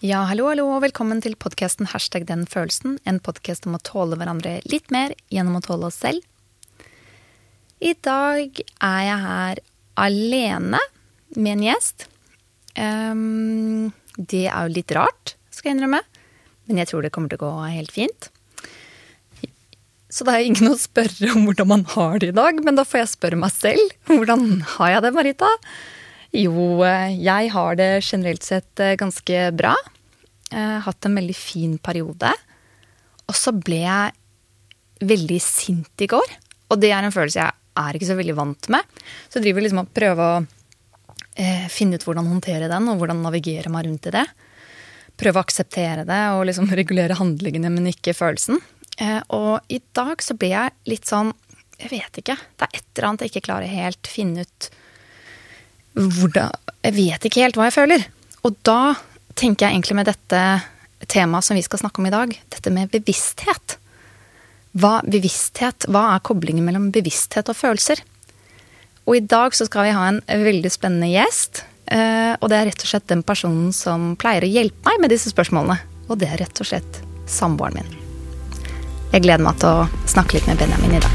Ja, hallo, hallo, og velkommen til podkasten Hashtag den følelsen. En podkast om å tåle hverandre litt mer gjennom å tåle oss selv. I dag er jeg her alene med en gjest. Um, det er jo litt rart, skal jeg innrømme, men jeg tror det kommer til å gå helt fint. Så det er ingen å spørre om hvordan man har det i dag, men da får jeg spørre meg selv. Hvordan har jeg det, Marita? Jo, jeg har det generelt sett eh, ganske bra. Jeg har hatt en veldig fin periode. Og så ble jeg veldig sint i går. Og det er en følelse jeg er ikke så veldig vant med. Så jeg driver liksom og prøver å eh, finne ut hvordan håndtere den, og hvordan navigere meg rundt i det. Prøve å akseptere det og liksom regulere handlingene, men ikke følelsen. Eh, og i dag så ble jeg litt sånn Jeg vet ikke. Det er et eller annet jeg ikke klarer helt finne ut hvordan Jeg vet ikke helt hva jeg føler. Og da tenker jeg egentlig med dette temaet som vi skal snakke om i dag, dette med bevissthet. Hva, bevissthet, hva er koblingen mellom bevissthet og følelser? Og i dag så skal vi ha en veldig spennende gjest. Eh, og det er rett og slett den personen som pleier å hjelpe meg med disse spørsmålene. Og det er rett og slett samboeren min. Jeg gleder meg til å snakke litt med Benjamin i dag.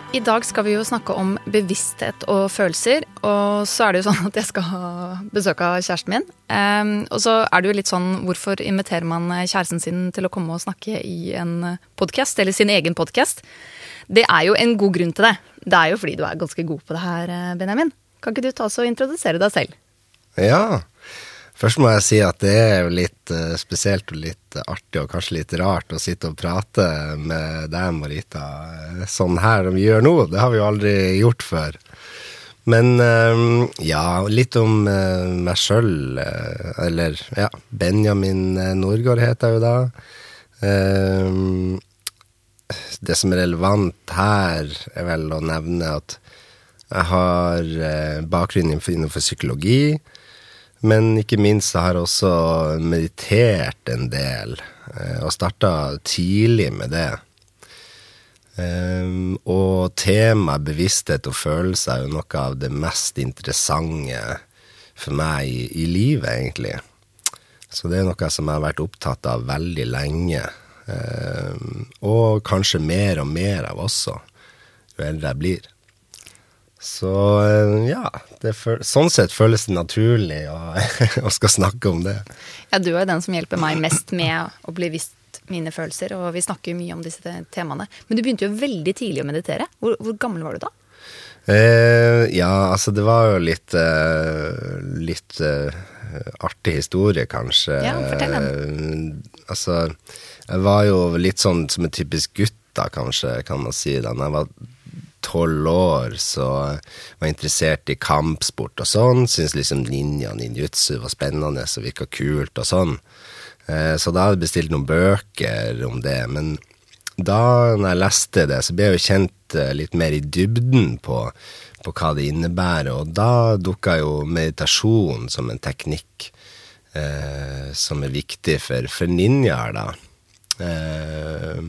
i dag skal vi jo snakke om bevissthet og følelser. Og så er det jo sånn at jeg skal ha besøk av kjæresten min. Um, og så er det jo litt sånn hvorfor inviterer man kjæresten sin til å komme og snakke i en podkast, eller sin egen podkast? Det er jo en god grunn til det. Det er jo fordi du er ganske god på det her, Benjamin. Kan ikke du ta oss og introdusere deg selv? Ja, Først må jeg si at det er litt uh, spesielt og litt artig og kanskje litt rart å sitte og prate med deg, Marita, eh, sånn her vi gjør nå. Det har vi jo aldri gjort før. Men ja, litt om meg sjøl. eller ja, Benjamin Norgård heter jeg jo da. det som er relevant her, er vel å nevne at jeg har bakgrunn innenfor psykologi. Men ikke minst har jeg også meditert en del, eh, og starta tidlig med det. Um, og temaet bevissthet og følelse er jo noe av det mest interessante for meg i, livet, egentlig. Så det er noe som jeg har vært opptatt av veldig lenge. Um, og kanskje mer og mer av også, jo eldre jeg blir. Så eh, ja, føl, sånn sett føles det naturlig å, å, skal snakke om det. Ja, du er jo den som hjelper meg mest med å bli visst mine følelser, og vi snakker jo mye om disse temaene. Men du begynte jo veldig tidlig å meditere. Hvor, hvor gammel var du da? Eh, ja, altså det var jo litt eh, Litt eh, artig historie, kanskje. Ja, fortell den. Uh, altså, jeg var jo litt sånn som en typisk gutt, da, kanskje, kan man si. Da jeg var tolv år så var jeg interessert i kampsport og sånn. Syntes liksom ninja ninjutsu var spennende og virka kult og sånn. Eh, så da hadde jeg bestilt noen bøker om det. Men da når jeg leste det, så ble jeg jo kjent eh, litt mer i dybden på, på hva det innebærer. Og da dukka jo meditasjon som en teknikk eh, som er viktig for, for ninjaer, da. Eh,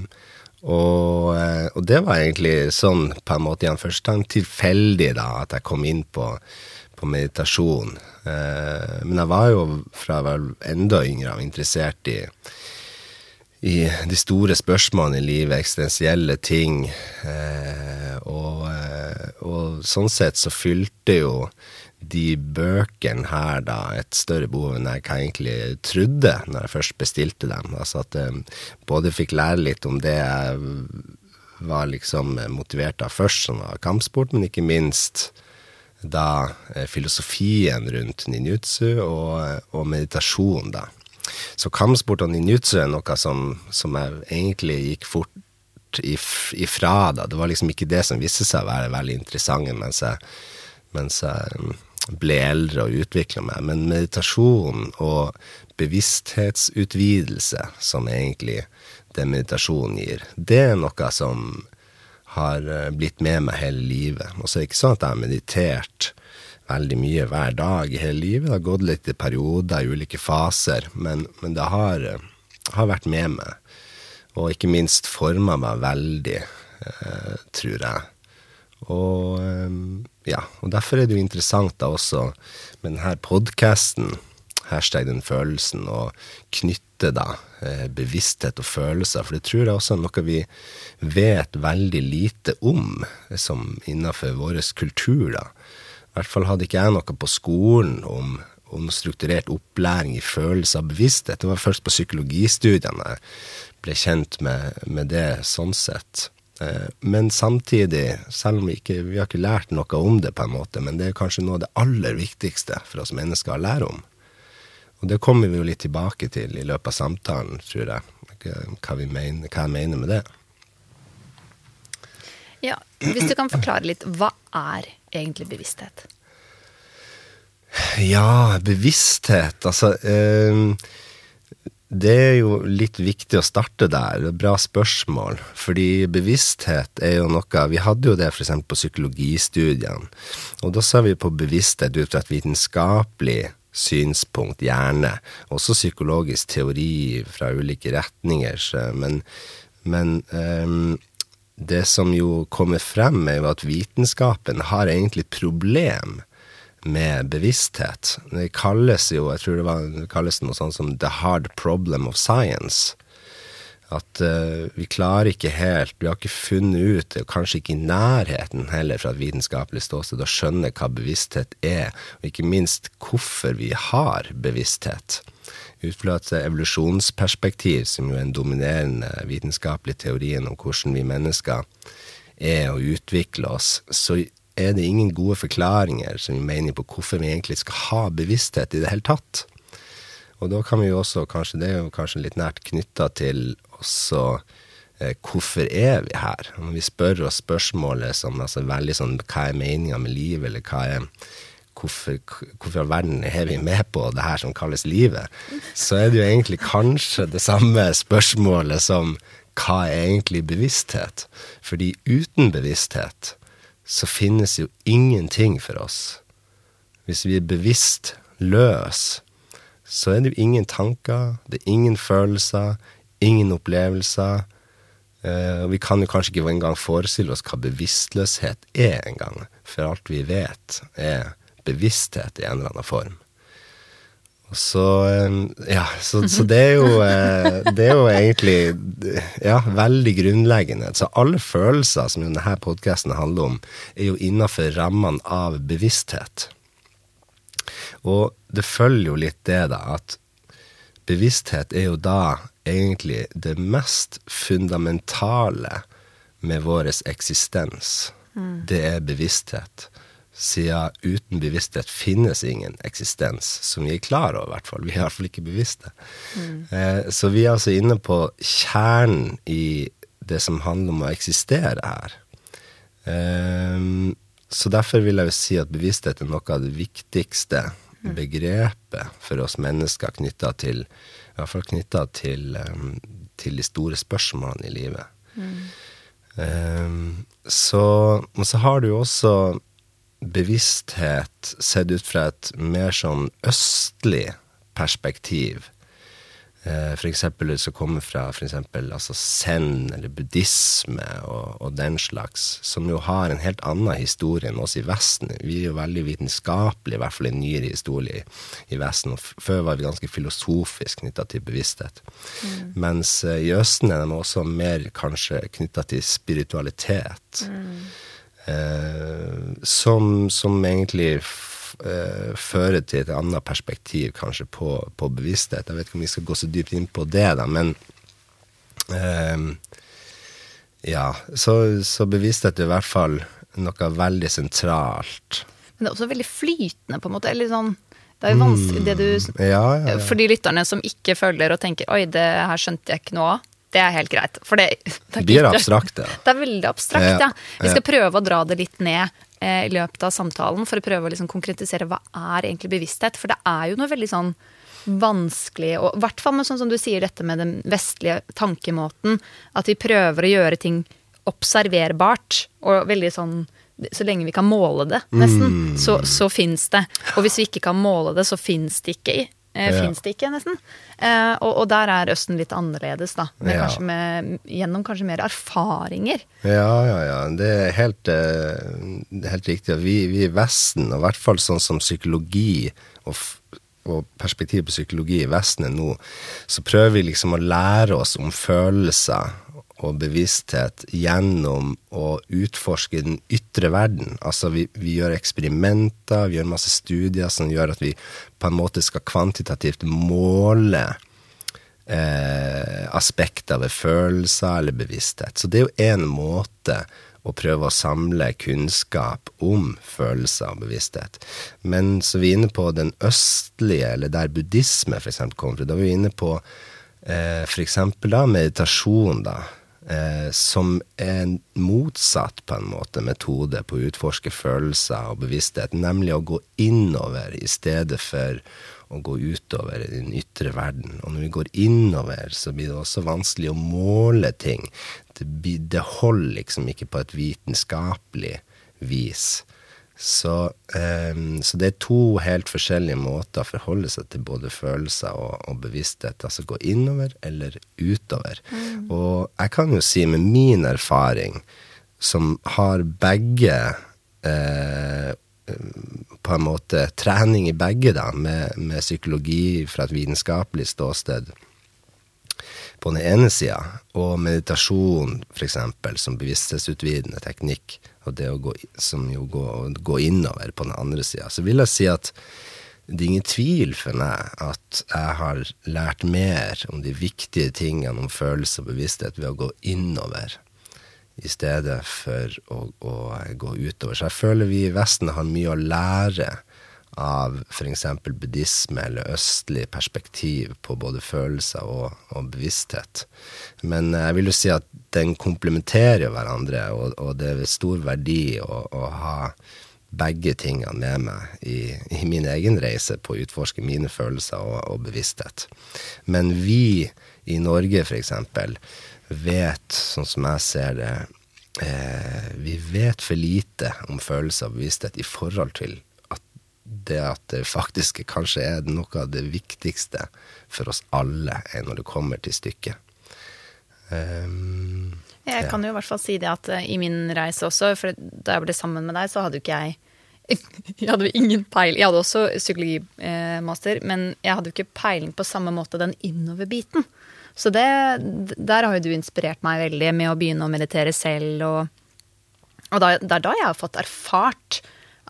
og, eh, og, det var egentlig sånn på en måte igjen først tilfeldig da at jeg kom inn på, på meditasjon. Eh, men jeg var jo fra jeg var enda yngre av interessert i, i de store spørsmålene i livet, eksistensielle ting. Eh, og, eh, og, sånn sett så fylte jo de bøkene her da et større behov enn jeg egentlig trodde når jeg først bestilte dem. Altså at jeg både fikk lære litt om det jeg var liksom motivert av først, som var kampsport, men ikke minst da eh, filosofien rundt ninjutsu og, og meditasjon, da. Så kampsport og ninjutsu er noe som, som jeg egentlig gikk fort ifra, da. Det var liksom ikke det som viste seg å være veldig interessant, mens jeg, mens jeg ble eldre og utvikla meg. Men meditasjon og bevissthetsutvidelse, som egentlig det meditasjonen gir, det er noe som har eh, blitt med meg hele livet. Og så er det ikke sånn at jeg har meditert veldig mye hver dag i hele livet. Det har gått litt i perioder, i ulike faser, men, men det har, eh, har, vært med meg. Og ikke minst forma meg veldig, eh, tror jeg. Og eh, ja, og derfor er det jo interessant da også med denne podkasten, hashtag den følelsen, og knytte da eh, bevissthet og følelser, for det tror jeg også er noe vi vet veldig lite om som innenfor vår kultur, da. I hvert fall hadde ikke jeg noe på skolen om, om strukturert opplæring i følelse av bevissthet. Det var først på psykologistudiene jeg ble kjent med, med det sånn sett. Eh, men samtidig, selv om vi ikke vi har ikke lært noe om det, på en måte, men det er kanskje noe av det aller viktigste for oss mennesker å lære om. Og det kommer vi jo litt tilbake til i løpet av samtalen, tror jeg, hva, mener, hva jeg mener med det. Ja, Hvis du kan forklare litt, hva er egentlig bevissthet? Ja, bevissthet Altså eh, Det er jo litt viktig å starte der. Bra spørsmål. Fordi bevissthet er jo noe Vi hadde jo det f.eks. på psykologistudiene. Og da sa vi på bevissthet ut fra et vitenskapelig synspunkt, gjerne. Også psykologisk teori fra ulike retninger. Men, men um, det som jo kommer frem, er jo at vitenskapen har egentlig problem med bevissthet. Det kalles jo, jeg tror det, var, det kalles noe sånt som 'the hard problem of science'. At uh, vi klarer ikke helt, vi har ikke funnet ut, kanskje ikke i nærheten heller fra et vitenskapelig ståsted, å skjønne hva bevissthet er, og ikke minst hvorfor vi har bevissthet ut fra et evolusjonsperspektiv, som jo er en dominerende vitenskapelig teorien om hvordan vi mennesker er og utvikler oss, så er det ingen gode forklaringer som vi mener på hvorfor vi egentlig skal ha bevissthet i det hele tatt. Og da kan vi jo også, kanskje det er jo kanskje litt nært knytta til også eh, hvorfor er vi her? Når vi spør oss spørsmålet som altså veldig sånn hva er meninga med livet, eller hva er hvorfor, hvorfor verden er vi med på det her som kalles livet, så er det jo egentlig kanskje det samme spørsmålet som hva er egentlig bevissthet? Fordi uten bevissthet så finnes jo ingenting for oss. Hvis vi er bevisst løs, så er det jo ingen tanker, det er ingen følelser, ingen opplevelser. Uh, vi kan jo kanskje ikke engang forestille oss hva bevisstløshet er engang. For alt vi vet, er bevissthet i en eller annen form. Så, ja, så, så det, er jo, eh, det er jo egentlig ja, veldig grunnleggende. Så alle følelser som denne podkasten handler om, er jo innafor rammene av bevissthet. Og det følger jo litt det, da, at bevissthet er jo da egentlig det mest fundamentale med vår eksistens. Mm. Det er bevissthet siden uten bevissthet finnes ingen eksistens som vi er klar over, i hvert fall. Vi er i hvert fall ikke bevisste. Mm. Eh, så vi er altså inne på kjernen i det som handler om å eksistere her. Eh, så derfor vil jeg jo si at bevissthet er noe av det viktigste mm. begrepet for oss mennesker knytta til I hvert fall knytta til, um, til, de store spørsmålene i livet. Mm. Um, så, og så har du jo også bevissthet sett ut fra et mer sånn østlig perspektiv. Eh, for eksempel som kommer fra for eksempel, altså zen eller buddhisme og, og, den slags, som jo har en helt annen historie enn oss i Vesten. Vi er jo veldig vitenskapelige, i hvert fall i nyere historie i Vesten. Og før var vi ganske filosofisk knytta til bevissthet. Mm. Mens uh, i Østen er de også mer kanskje knytta til spiritualitet. Mm. Eh, som, som, egentlig eh, fører til et annet perspektiv kanskje på, på, bevissthet. Jeg vet ikke om vi skal gå så dypt inn på det, da, men eh, ja, så, så, bevissthet er i hvert fall noe veldig sentralt. Men det er også veldig flytende, på en måte. Eller sånn, det er jo vanskelig det du mm, ja, ja, ja. For de lytterne som ikke følger og tenker 'oi, det her skjønte jeg ikke noe av'. Det er helt greit. For det, det er Det blir abstrakt, ja. Det er veldig abstrakt, ja. Vi skal prøve å dra det litt ned eh, i løpet av samtalen for å prøve å liksom konkretisere hva er egentlig bevissthet. For det er jo noe veldig sånn vanskelig, og i hvert fall med sånn som du sier dette med den vestlige tankemåten, at vi prøver å gjøre ting observerbart og veldig sånn så lenge vi kan måle det, nesten, så, så fins det. Og hvis vi ikke kan måle det, så fins det ikke. Eh, Ja. Fins det ikke, nesten. Eh, og, og der er Østen litt annerledes, da. Med, Ja. kanskje med, gjennom kanskje mer erfaringer. Ja, ja, ja. Det er helt, eh, helt riktig. Vi, vi i Vesten, og i hvert fall sånn som psykologi og, og perspektiv på psykologi i Vesten er nå, så prøver vi liksom å lære oss om følelser og bevissthet gjennom å utforske den ytre verden. Altså vi, vi gjør eksperimenter, vi gjør masse studier som gjør at vi på en måte skal kvantitativt måle eh, aspekter ved følelser eller bevissthet. Så det er jo én måte å prøve å samle kunnskap om følelser og bevissthet. Men så vi er inne på den østlige, eller der buddhisme f.eks. kommer fra. Da er vi inne på eh, f.eks. meditasjon, da. Eh, som en motsatt på en måte metode på å utforske følelser og bevissthet, nemlig å gå innover i stedet for å gå utover i den ytre verden. Og når vi går innover, så blir det også vanskelig å måle ting. Det, blir, det holder liksom ikke på et vitenskapelig vis. Så, um, så det er to helt forskjellige måter å forholde seg til både følelser og, og bevissthet. Altså gå innover eller utover. Og jeg kan jo si med min erfaring, som har begge eh, på en måte trening i begge, da, med, med psykologi fra et vitenskapelig ståsted på den ene sida, og meditasjon f.eks. som bevissthetsutvidende teknikk, og det å gå, som jo gå, gå innover på den andre sida, så vil jeg si at det er ingen tvil for meg at jeg har lært mer om de viktige tingene om følelse og bevissthet ved å gå innover i stedet for å, å gå utover. Så jeg føler vi i Vesten har mye å lære av f.eks. buddhisme eller østlig perspektiv på både følelser og, og bevissthet. Men jeg vil jo si at den komplementerer hverandre, og, og det er stor verdi å, å ha begge tingene med meg i, i min egen reise på å utforske mine følelser og, og bevissthet. Men vi i Norge, eksempel, vet, sånn som jeg ser det, eh, vi vet for lite om følelser og bevissthet i forhold til det at det faktisk kanskje er noe av det viktigste for oss alle er når det kommer til stykket. Um, Jeg kan jo i hvert fall si det at eh, i min reise også, for da jeg ble sammen med deg, så hadde jo ikke jeg Jeg hadde jo ingen peil Jeg hadde også psykologimaster, men jeg hadde jo ikke peiling på samme måte den innover-biten. Så det, der har jo du inspirert meg veldig med å begynne å meditere selv. Og, og da, det er da jeg har fått erfart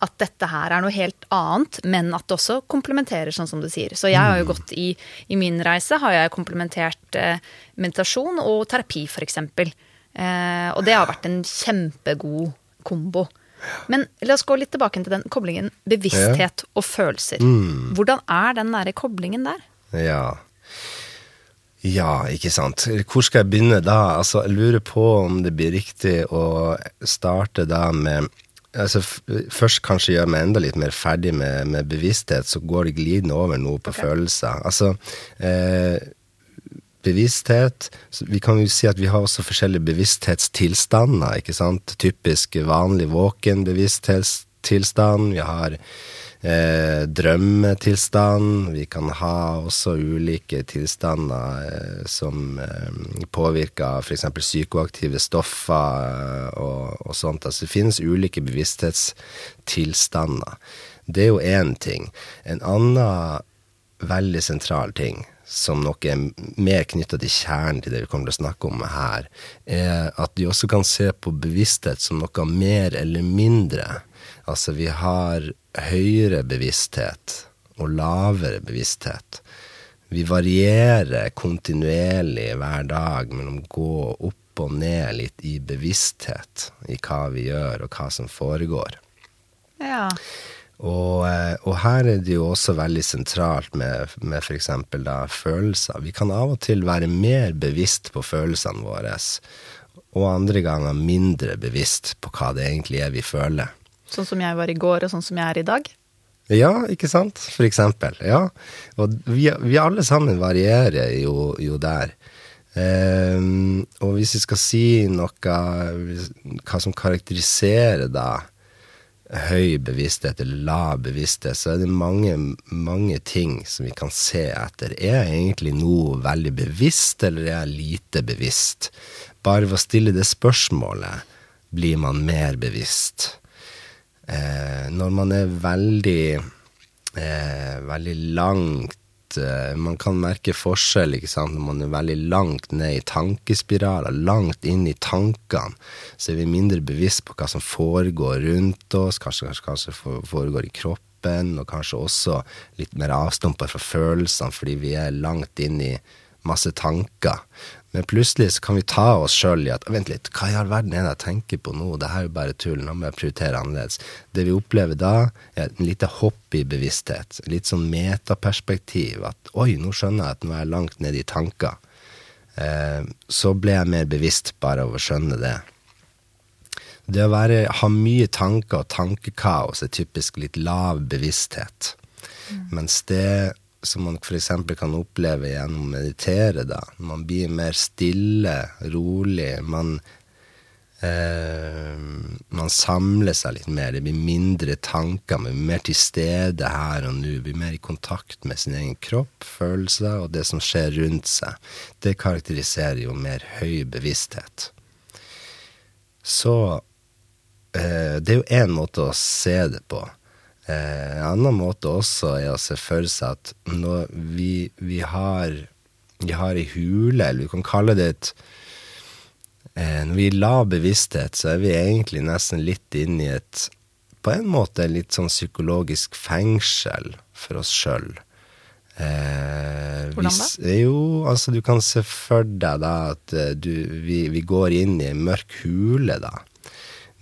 at dette her er noe helt annet, men at det også komplementerer, sånn som du sier. Så jeg har jo gått i, i min reise har jeg komplementert eh, meditasjon og terapi, f.eks. Eh, og det har vært en kjempegod kombo. Men la oss gå litt tilbake til den koblingen bevissthet og følelser. Hvordan er den nære koblingen der? Ja. Ja, ikke sant. Hvor skal jeg begynne da? Altså, jeg lurer på om det blir riktig å starte da med altså, Først kanskje gjøre meg enda litt mer ferdig med, med bevissthet, så går det glidende over noe på følelser. Altså, eh, bevissthet så Vi kan jo si at vi har også forskjellige bevissthetstilstander, ikke sant. Typisk vanlig våken bevissthetstilstand. Vi har eh, drømmetilstand. Vi kan ha også ulike tilstander eh, som eh, påvirker f.eks. psykoaktive stoffer eh, og, og sånt. Altså det finnes ulike bevissthetstilstander. Det er jo én ting. En annen veldig sentral ting som nok er mer knytta til kjernen til det vi kommer til å snakke om her, er at vi også kan se på bevissthet som noe mer eller mindre. Altså vi har høyere bevissthet og lavere bevissthet. Vi varierer kontinuerlig hver dag mellom gå opp og ned litt i bevissthet i hva vi gjør og hva som foregår. Ja. Og, eh, og her er det jo også veldig sentralt med, med f.eks. følelser. Vi kan av og til være mer bevisst på følelsene våre, og andre ganger mindre bevisst på hva det egentlig er vi føler. Sånn som jeg var i går, og sånn som jeg er i dag? Ja, ikke sant? For eksempel. Ja. Og vi, vi alle sammen varierer jo, jo der. Um, og hvis vi skal si noe Hva som karakteriserer da høy bevissthet eller lav bevissthet, så er det mange, mange ting som vi kan se etter. Er jeg egentlig noe veldig bevisst, eller er jeg lite bevisst? Bare ved å stille det spørsmålet blir man mer bevisst. Eh, når man er veldig, eh, veldig langt Eh, man kan merke forskjell ikke sant? når man er veldig langt ned i tankespiraler, langt inn i tankene. Så er vi mindre bevisst på hva som foregår rundt oss, kanskje, kanskje, kanskje foregår i kroppen, og kanskje også litt mer avstumpa fra følelsene fordi vi er langt inn i masse tanker. Men plutselig så kan vi ta oss sjøl i at vent litt, hva i all verden er det jeg tenker på nå, det her er jo bare tull, nå må jeg prioritere annerledes. Det vi opplever da, er et lite hopp i bevissthet, litt sånn metaperspektiv, at oi, nå skjønner jeg at nå er jeg langt nede i tanker. Eh, så ble jeg mer bevisst bare av å skjønne det. Det å være, ha mye tanker og tankekaos er typisk litt lav bevissthet. Mm. Mens det som man f.eks. kan oppleve gjennom å meditere, da. Man blir mer stille, rolig. Man, eh, man samler seg litt mer. Det blir mindre tanker. Man blir mer til stede her og nå. Blir mer i kontakt med sin egen kropp, følelser og det som skjer rundt seg. Det karakteriserer jo mer høy bevissthet. Så eh, det er jo én måte å se det på. Eh, en annen måte også er å se for seg at når vi, vi har vi har ei hule, eller vi kan kalle det et eh, Når vi er lav bevissthet, så er vi egentlig nesten litt inne i et På en måte litt sånn psykologisk fengsel for oss sjøl. Eh, Hvordan da? Jo, altså du kan se for deg da at eh, du, vi, vi går inn i en mørk hule, da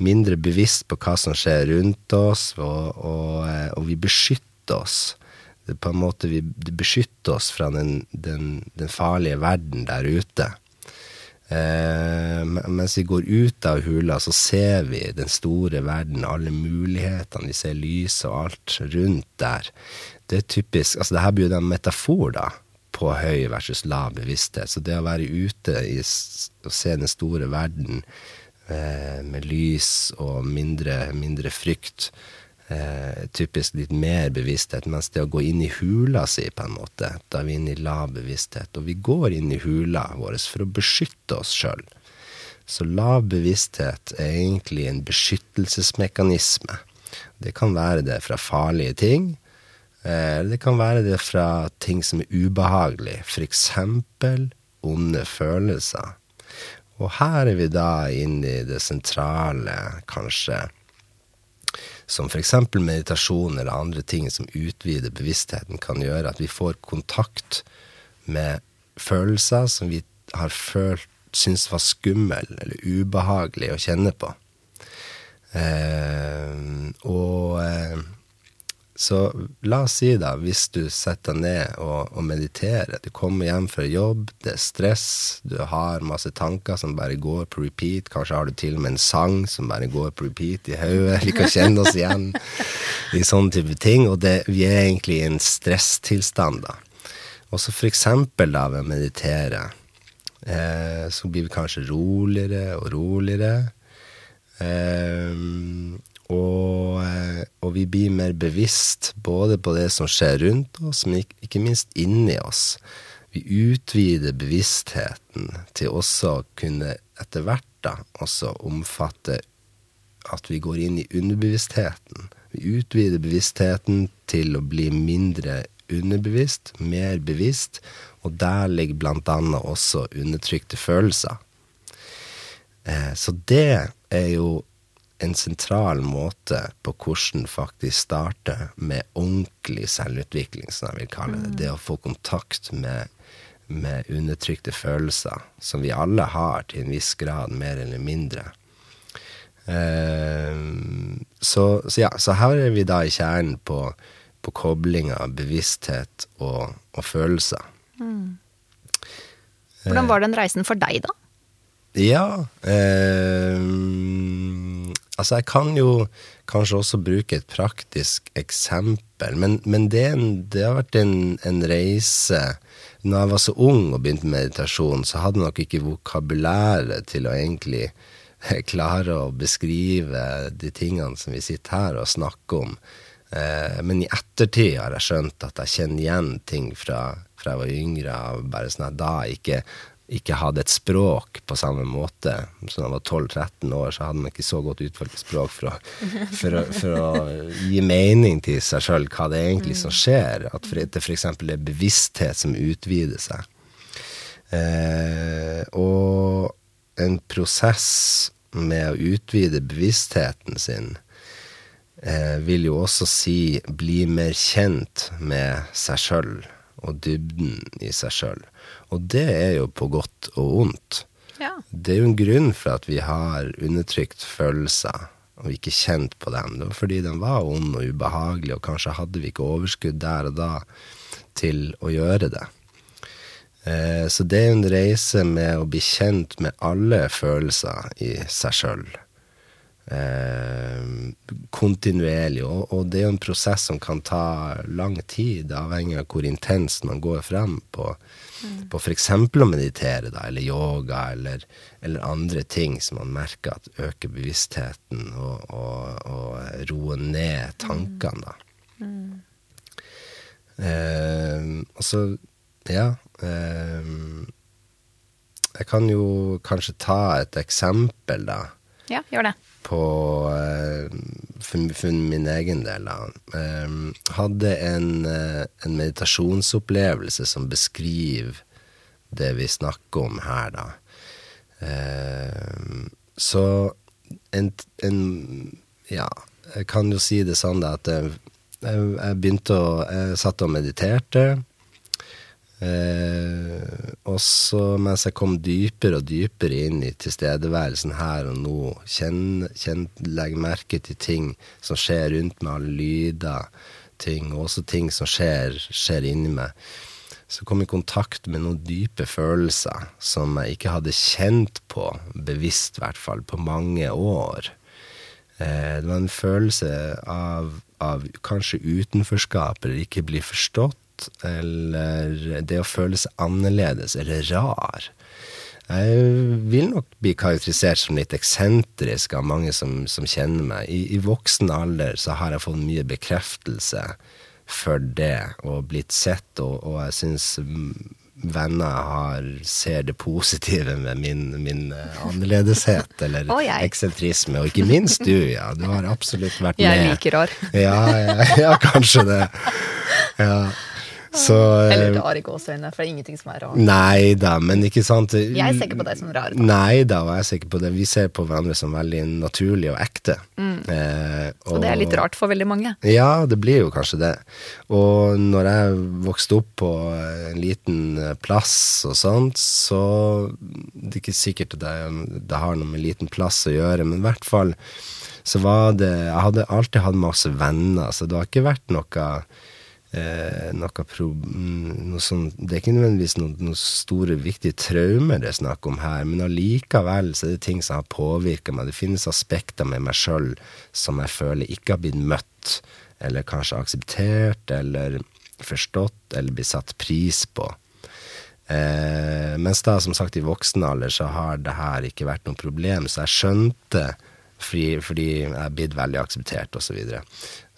mindre bevisst på hva som skjer rundt oss, og, og, eh, og vi beskytter oss. Det på en måte Vi beskytter oss fra den, den, den farlige verden der ute. Eh, mens vi går ut av hula, så ser vi den store verden, alle mulighetene. Vi ser lyset og alt rundt der. Det er typisk altså det her blir jo en metafor da, på høy versus lav bevissthet. Så det å være ute i, og se den store verden med lys og mindre, mindre frykt. Eh, typisk litt mer bevissthet, mens det å gå inn i hula si, på en måte, da er vi inne i lav bevissthet. Og vi går inn i hula vår for å beskytte oss sjøl. Så lav bevissthet er egentlig en beskyttelsesmekanisme. Det kan være det fra farlige ting. Eller eh, det kan være det fra ting som er ubehagelig. F.eks. onde følelser. Og her er vi da inne i det sentrale, kanskje, som f.eks. meditasjon eller andre ting som utvider bevisstheten, kan gjøre at vi får kontakt med følelser som vi har følt syntes var skummel eller ubehagelig å kjenne på. Eh, og eh, så la oss si, da, hvis du setter deg ned og, og, mediterer Du kommer hjem fra jobb, det er stress, du har masse tanker som bare går på repeat. Kanskje har du til og med en sang som bare går på repeat i hodet. Vi kan kjenne oss igjen i sånne type ting. Og det, vi er egentlig i en stresstilstand, da. Og så for eksempel da ved å meditere, eh, så blir vi kanskje roligere og roligere. Eh, og, eh, og, vi blir mer bevisst både på det som skjer rundt oss, men ikke minst inni oss. Vi utvider bevisstheten til også å kunne etter hvert da også omfatte at vi går inn i underbevisstheten. Vi utvider bevisstheten til å bli mindre underbevisst, mer bevisst, og der ligger blant annet også undertrykte følelser. Eh, så det er jo en sentral måte på hvordan faktisk starte med ordentlig selvutvikling, som jeg vil kalle det. Mm. Det å få kontakt med, med, undertrykte følelser, som vi alle har til en viss grad, mer eller mindre. Uh, så, så ja, så her er vi da i kjernen på, på koblinga av bevissthet og, og følelser. Hvordan var den reisen for deg, da? Ja eh, Altså, jeg kan jo kanskje også bruke et praktisk eksempel, men, men det, det har vært en, en reise Når jeg var så ung og begynte med meditasjon, så hadde jeg nok ikke vokabulæret til å egentlig klare å beskrive de tingene som vi sitter her og snakker om. Eh, men i ettertid har jeg skjønt at jeg kjenner igjen ting fra, fra jeg var yngre, bare sånn at da ikke, ikke hadde et språk på samme måte. Så da han var 12-13 år, så hadde man ikke så godt utvalgt språk for å, for å, for å gi mening til seg sjøl hva det er egentlig som skjer. At det f.eks. er bevissthet som utvider seg. Eh, og en prosess med å utvide bevisstheten sin eh, vil jo også si bli mer kjent med seg sjøl og dybden i seg sjøl. Og det er jo på godt og vondt. Ja. Det er jo en grunn for at vi har undertrykt følelser og ikke kjent på dem. Det var fordi den var ond og ubehagelig, og kanskje hadde vi ikke overskudd der og da til å gjøre det. Eh, så det er en reise med å bli kjent med alle følelser i seg sjøl. Eh, kontinuerlig. Og, og det er jo en prosess som kan ta lang tid, avhengig av hvor intenst man går frem på, mm. på f.eks. å meditere, da, eller yoga, eller, eller, andre ting som man merker at øker bevisstheten og, og, og roer ned tankene, da. Mm. Eh, og så, ja eh, Jeg kan jo kanskje ta et eksempel, da. Ja, gjør det på for, for, min egen del, da. Um, hadde en, en, meditasjonsopplevelse som beskriver det vi snakker om her, da. Så en, en, Ja, jeg kan jo si det sånn da, at jeg, jeg begynte å Jeg satt og mediterte. Eh, og så mens jeg kom dypere og dypere inn i tilstedeværelsen her og nå, kjenn, merke til ting som skjer rundt meg, alle lyder, ting, og også ting som skjer, skjer inni meg, så kom jeg i kontakt med noen dype følelser som jeg ikke hadde kjent på, bevisst i hvert fall, på mange år. Eh, det var en følelse av, av kanskje utenforskap eller ikke bli forstått eller det å føle seg annerledes eller rar. Jeg vil nok bli karakterisert som litt eksentrisk av mange som, som kjenner meg. I, I, voksen alder så har jeg fått mye bekreftelse for det, og blitt sett, og, og jeg syns venner har, ser det positive med min, min uh, annerledeshet, eller oh, eksentrisme. Og ikke minst du, ja. Du har absolutt vært med. Jeg liker rar. ja, ja, ja, kanskje det. Ja. Så, Eller rar i for det er ingenting som er rart. Nei da, men ikke sant Jeg ser ikke på deg som rar. Da. Nei da, og jeg ser ikke på det. Vi ser på hverandre som veldig naturlig og ekte. Mm. Eh, og, og, det er litt rart for veldig mange. Ja, det blir jo kanskje det. Og når jeg vokste opp på en liten plass og sånt, så Det er ikke sikkert det, det har noe med liten plass å gjøre, men i hvert fall så var det Jeg hadde alltid hatt masse venner, så det har ikke vært noe eh, noe, pro, mm, noe sånn, Det er ikke nødvendigvis noen, noe store, viktige traumer det er snakk om her, men allikevel så er det ting som har påvirka meg. Det finnes aspekter med meg sjøl som jeg føler ikke har blitt møtt, eller kanskje akseptert, eller forstått, eller blitt satt pris på. Eh, mens da, som sagt, i voksen alder så har det her ikke vært noe problem, så jeg skjønte fordi, fordi jeg er blitt veldig akseptert, osv.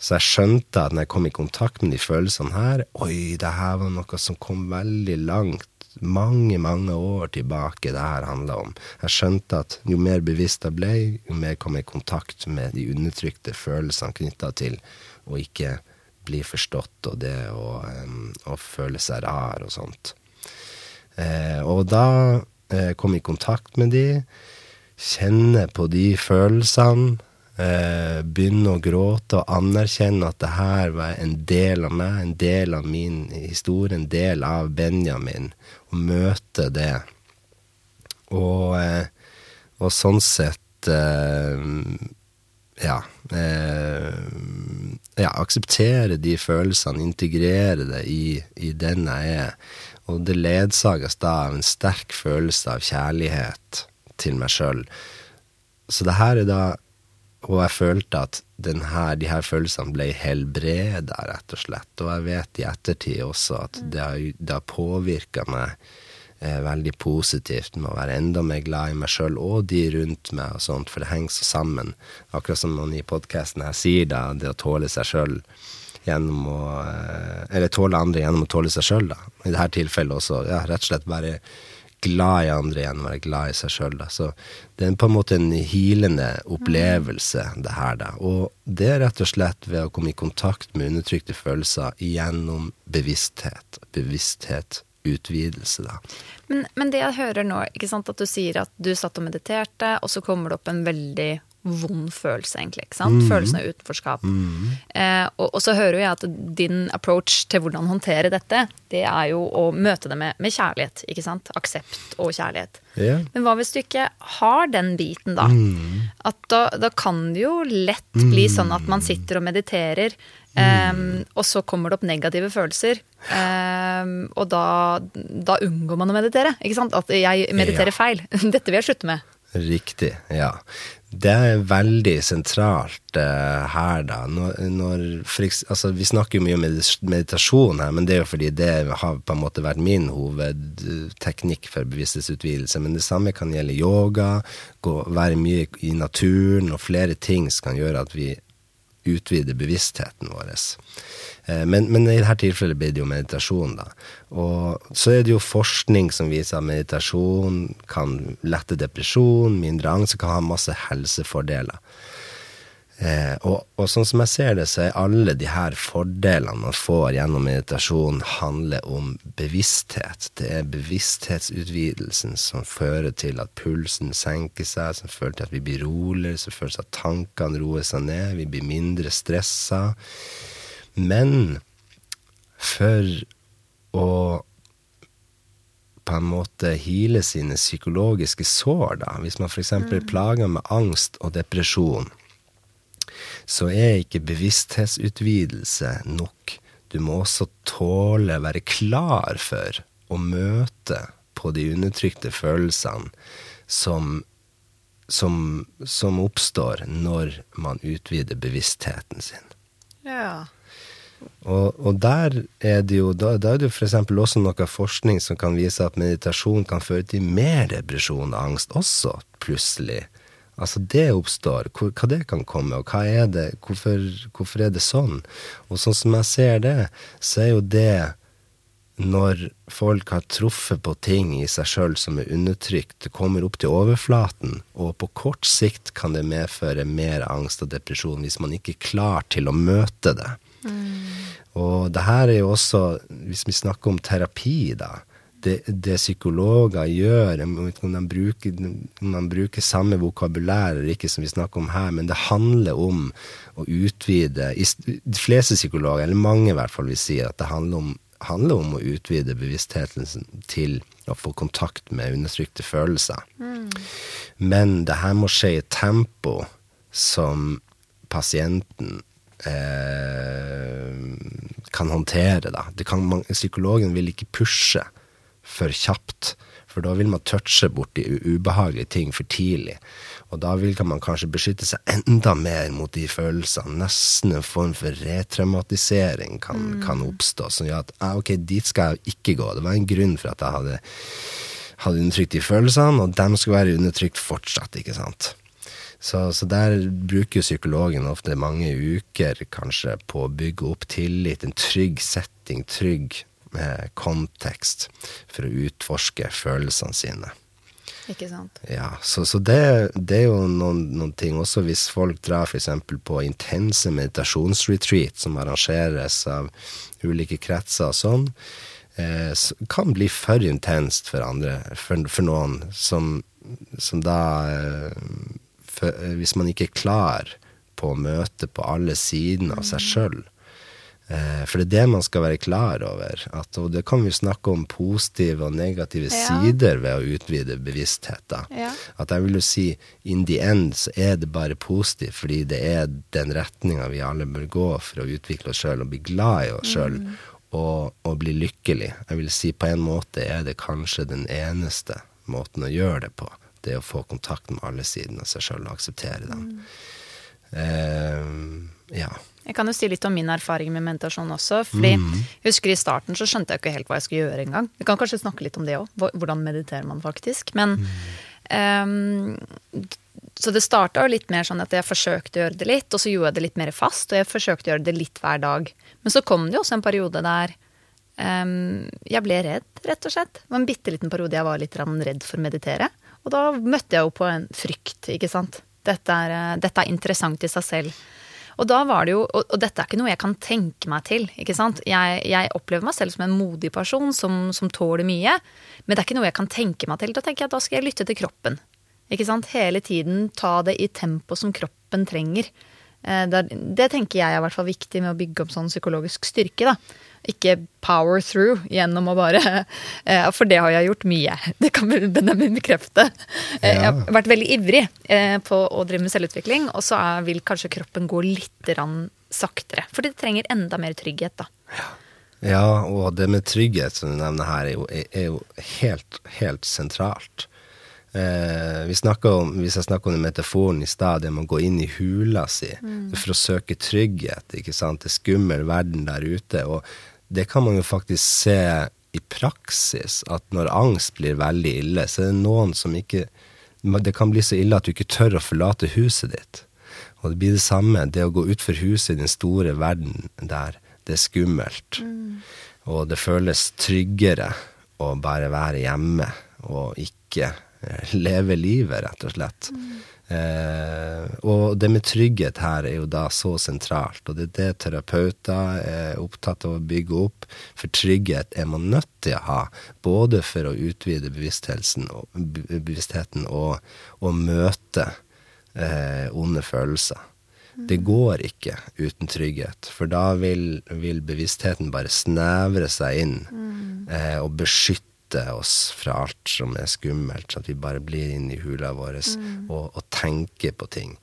Så, jeg skjønte at når jeg kom i kontakt med de følelsene her Oi, det her var noe som kom veldig langt, mange, mange år tilbake det her handla om. Jeg skjønte at jo mer bevisst jeg ble, jo mer kom jeg i kontakt med de undertrykte følelsene knytta til å ikke bli forstått, og det å, um, føle seg rar og sånt. Eh, og da eh, kom jeg i kontakt med de kjenne på de følelsene. Eh, begynne å gråte og anerkjenne at det her var en del av meg, en del av min historie, en del av Benjamin. Og møte det. Og, eh, og sånn sett eh, ja, eh, ja, akseptere de følelsene, integrere det i, i den jeg er. Og det ledsages da av en sterk følelse av kjærlighet til meg sjøl. Så det her er da Og jeg følte at den her, de her følelsene ble helbreda, rett og slett. Og jeg vet i ettertid også at det har, det har påvirka meg eh, veldig positivt med å være enda mer glad i meg sjøl og de rundt meg, og sånt, for det henger så sammen. Akkurat som man i podkasten her sier, da, det å tåle seg sjøl gjennom å eh, Eller tåle andre gjennom å tåle seg sjøl, da. I dette tilfellet også, ja, rett og slett være glad i andre igjen, være glad i seg sjøl. Så det er på en måte en hilende opplevelse, det her, da. Og det er rett og slett ved å komme i kontakt med undertrykte følelser gjennom bevissthet. Bevissthet utvidelse, da. Men, men det jeg hører nå, ikke sant, at du sier at du satt og mediterte, og så kommer det opp en veldig vond følelse, egentlig. ikke sant? Følelsen av utenforskap. Eh, og, og så hører jeg at din approach til hvordan håndtere dette, det er jo å møte det med, med kjærlighet. ikke sant? Aksept og kjærlighet. Yeah. Men hva hvis du ikke har den biten, da? At da, da kan det jo lett bli sånn at man sitter og mediterer, em, og så kommer det opp negative følelser. Eh, og da, da unngår man å meditere. ikke sant? At jeg mediterer Ja. feil. Dette vil jeg slutte med. Riktig, ja. Det er veldig sentralt uh, her, da. Når, når for, altså, vi snakker jo mye om meditasjon her, men det er jo fordi det har på en måte vært min hovedteknikk for bevissthetsutvidelse. Men det samme kan gjelde yoga, gå, være mye i naturen, og flere ting som kan gjøre at vi utvider bevisstheten vår. Eh, Men, men i dette tilfellet blir det jo meditasjon, da. Og så er det jo forskning som viser at meditasjon kan lette depresjon, mindre angst, kan ha masse helsefordeler. Eh, og, og sånn som jeg ser det, så er alle de her fordelene man får gjennom meditasjon, handler om bevissthet. Det er bevissthetsutvidelsen som fører til at pulsen senker seg, som fører til at vi blir roligere, som fører til at tankene roer seg ned, vi blir mindre stressa. Men for å på en måte hile sine psykologiske sår, da, hvis man f.eks. eksempel plager med angst og depresjon, så er ikke bevissthetsutvidelse nok. Du må også tåle, være klar for å møte på de undertrykte følelsene som, som, som oppstår når man utvider bevisstheten sin. Ja. Og, og der er det jo da, da er det jo f.eks. også noe forskning som kan vise at meditasjon kan føre til mer depresjon og angst også, plutselig. Altså det oppstår, hvor, hva det kan komme, og hva er det, hvorfor, hvorfor er det sånn? Og sånn som jeg ser det, så er jo det når folk har truffet på ting i seg sjøl som er undertrykt, det kommer opp til overflaten, og på kort sikt kan det medføre mer angst og depresjon hvis man ikke er klar til å møte det. Og det her er jo også, hvis vi snakker om terapi, da Det, det psykologer gjør om de bruker, om de bruker samme vokabulær eller ikke som vi snakker om her, men det handler om å utvide De fleste psykologer, eller mange i hvert fall, vil si at det handler om, handler om å utvide bevisstheten til å få kontakt med undertrykte følelser. Men det her må skje i tempo som pasienten eh, kan håndtere. Da. Det kan, man, psykologen vil ikke pushe for kjapt, for da vil man touche borti ubehagelige ting for tidlig. Og da vil man kanskje beskytte seg enda mer mot de følelsene. Nesten en form for retraumatisering kan, kan oppstå, som gjør at ah, ok, dit skal jeg ikke gå. Det var en grunn for at jeg hadde hadde undertrykt de følelsene, og de skal være undertrykt fortsatt, ikke sant. Så, så der bruker jo psykologen ofte mange uker kanskje på å bygge opp tillit, en trygg setting, trygg eh, kontekst, for å utforske følelsene sine. Ikke sant. Ja, så, så det, det er jo noen, noen ting også hvis folk drar f.eks. på intense meditasjonsretreat som arrangeres av ulike kretser og sånn, eh, kan bli for intenst for andre, for, for noen som, som da eh, Hvis man ikke er klar på å møte på alle sidene av seg sjøl, Eh, for det er det man skal være klar over. At, og det kan vi snakke om positive og negative Ja. sider ved å utvide bevisstheten. Ja. At jeg vil jo si in the end så er det bare positivt, fordi det er den retninga vi alle bør gå for å utvikle oss sjøl og bli glad i oss sjøl. Og, og bli lykkelig. Jeg vil si på en måte er det kanskje den eneste måten å gjøre det på. Det å få kontakt med alle sidene av seg sjøl og akseptere dem. Eh, ja. Jeg kan jo si litt om min erfaring med meditasjon også. fordi jeg husker I starten så skjønte jeg ikke helt hva jeg skulle gjøre engang. Vi kan kanskje snakke litt om det òg. Hvordan mediterer man faktisk? Men ehm, Så det starta litt mer sånn at jeg forsøkte å gjøre det litt, og så gjorde jeg det litt mer fast. Og jeg forsøkte å gjøre det litt hver dag. Men så kom det jo også en periode der um, jeg ble redd, rett og slett. Det var en bitte liten periode jeg var litt redd for å meditere. Og da møtte jeg jo på en frykt, ikke sant. Dette er, eh, dette er interessant i seg selv. Og da var det jo, og, og dette er ikke noe jeg kan tenke meg til. ikke sant? Jeg, jeg opplever meg selv som en modig person som, som tåler mye. Men det er ikke noe jeg kan tenke meg til. Da tenker jeg at da skal jeg lytte til kroppen. Ikke sant? Hele tiden ta det i tempo som kroppen trenger. Eh, Det, det tenker jeg er i hvert fall viktig med å bygge opp sånn psykologisk styrke. da. Ikke power through gjennom å bare eh, For det har jeg gjort mye. Det kan Benjamin bekrefte. Ja. Jeg har vært veldig ivrig eh, på å drive med selvutvikling, og så vil kanskje kroppen gå litt saktere. For det trenger enda mer trygghet, da. Ja, og det med trygghet som du nevner her, er jo, er jo helt, helt sentralt. Eh, vi om, hvis jeg snakker om den metaforen i stad, det med å gå inn i hula si for å søke trygghet. ikke sant? Det er skummel verden der ute. Og det kan man jo faktisk se i praksis, at når angst blir veldig ille, så er det noen som ikke Det kan bli så ille at du ikke tør å forlate huset ditt. Og det blir det samme. Det å gå utfor huset i den store verden der, det er skummelt. Og det føles tryggere å bare være hjemme og ikke eh, leve livet, rett og slett. Eh, og det med trygghet her er jo da så sentralt, og det er det terapeuter er opptatt av å bygge opp. For trygghet er man nødt til å ha, både for å utvide bevisstheten og, bevisstheten og, og møte eh, onde følelser. Det går ikke uten trygghet, for da vil, vil bevisstheten bare snevre seg inn eh, og beskytte oss fra alt som er skummelt, så at vi bare blir inne i hula vår og, og tenker på ting.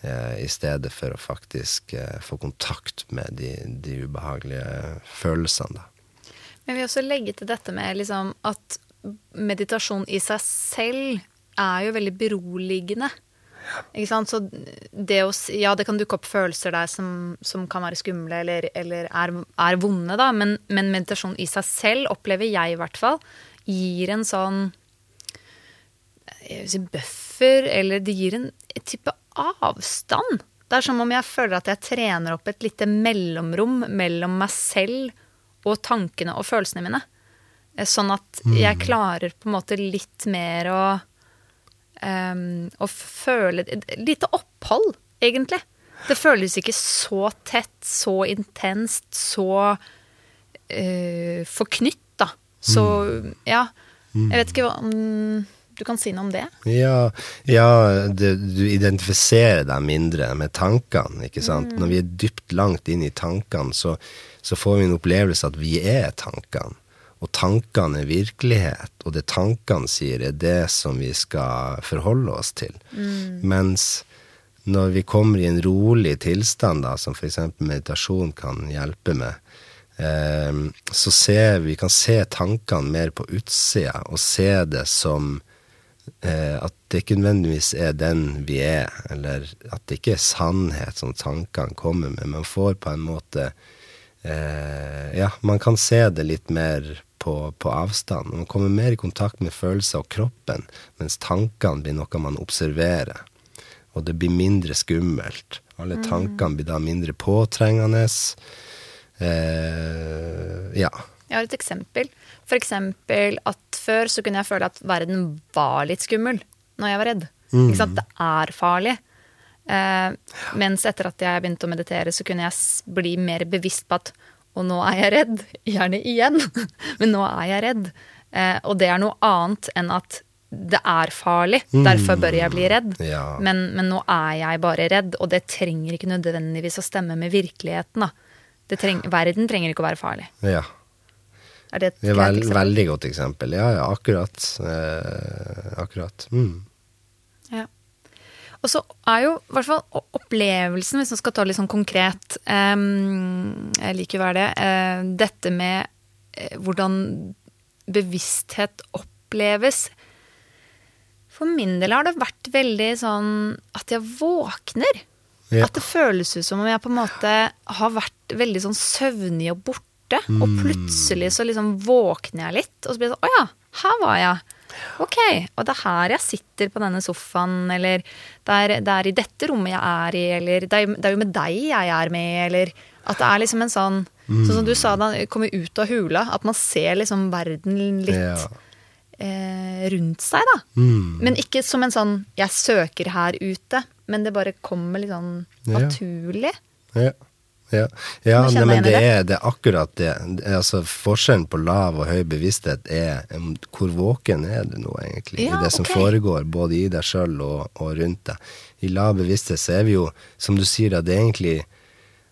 Eh, I stedet for å faktisk eh, få kontakt med de, de ubehagelige følelsene. Da. Men jeg vil også legge til dette med liksom at meditasjon i seg selv er jo veldig beroligende. Ikke sant? Så det å Ja, det kan dukke opp følelser der som, som kan være skumle eller, eller er, er vonde, da, men, men meditasjon i seg selv, opplever jeg i hvert fall, gir en sånn vil si buffer, eller det gir en type avstand. Det er som om jeg føler at jeg trener opp et lite mellomrom mellom meg selv og tankene og følelsene mine. Eh, Sånn at jeg klarer på en måte litt mer å um, Å føle lite opphold, egentlig. Det føles ikke så tett, så intenst, så uh, forknytt. Så ja. Jeg vet ikke hva om du kan si noe om det? Ja, ja det, du identifiserer deg mindre med tankene, ikke sant. Når vi er dypt langt inn i tankene, så, så får vi en opplevelse at vi er tankene. Og tankene er virkelighet, og det tankene sier, er det som vi skal forholde oss til. Mens når vi kommer i en rolig tilstand, da, som f.eks. meditasjon kan hjelpe med, så ser vi kan se tankene mer på utsida, og se det som eh, at det ikke nødvendigvis er den vi er, eller at det ikke er sannhet som tankene kommer med. Man får på en måte eh, Ja, man kan se det litt mer på, på avstand. Man kommer mer i kontakt med følelser og kroppen, mens tankene blir noe man observerer. Og det blir mindre skummelt. Alle tankene blir da mindre påtrengende. Eh, ja. Jeg har et eksempel. For eksempel at før så kunne jeg føle at verden var litt skummel når jeg var redd. Ikke sant? Det er farlig. Eh, mens etter at jeg begynte å meditere, så kunne jeg bli mer bevisst på at og nå er jeg redd. Gjerne igjen, men nå er jeg redd. Eh, og det er noe annet enn at det er farlig, derfor bør jeg bli redd. Ja. Men, men nå er jeg bare redd, og det trenger ikke nødvendigvis å stemme med virkeligheten. da. Det treng, verden trenger ikke å være farlig. Ja. Er det et Det er greit vel, eksempel? veldig godt eksempel. Ja, ja, akkurat. Eh, akkurat. Mm. Ja. Og så er jo i hvert fall opplevelsen, hvis man skal ta litt sånn konkret eh, Jeg liker å være det. eh, dette med eh, hvordan bevissthet oppleves. For min del har det vært veldig sånn at jeg våkner. Ja. At det føles ut som om jeg på en måte har vært veldig sånn søvnig og borte. Og plutselig så liksom våkner jeg litt, og så blir det sånn Å ja, her var jeg. Ok, og det er her jeg sitter på denne sofaen, eller det er, det er i dette rommet jeg er i, eller det er, det er jo med deg jeg er med, eller at det er liksom en sånn Sånn som du sa da jeg kom ut av hula, at man ser liksom verden litt Ja. eh, rundt seg, da. Mm. Men ikke som en sånn 'jeg søker her ute', men det bare kommer litt sånn naturlig. Ja. Ja, ja nei, men det er, det er akkurat det. Altså, forskjellen på lav og høy bevissthet er um, hvor våken er du nå, egentlig, Ja, i det som okay. foregår, både i deg sjøl og, og rundt deg. I lav bevissthet så er vi jo, som du sier, at det er egentlig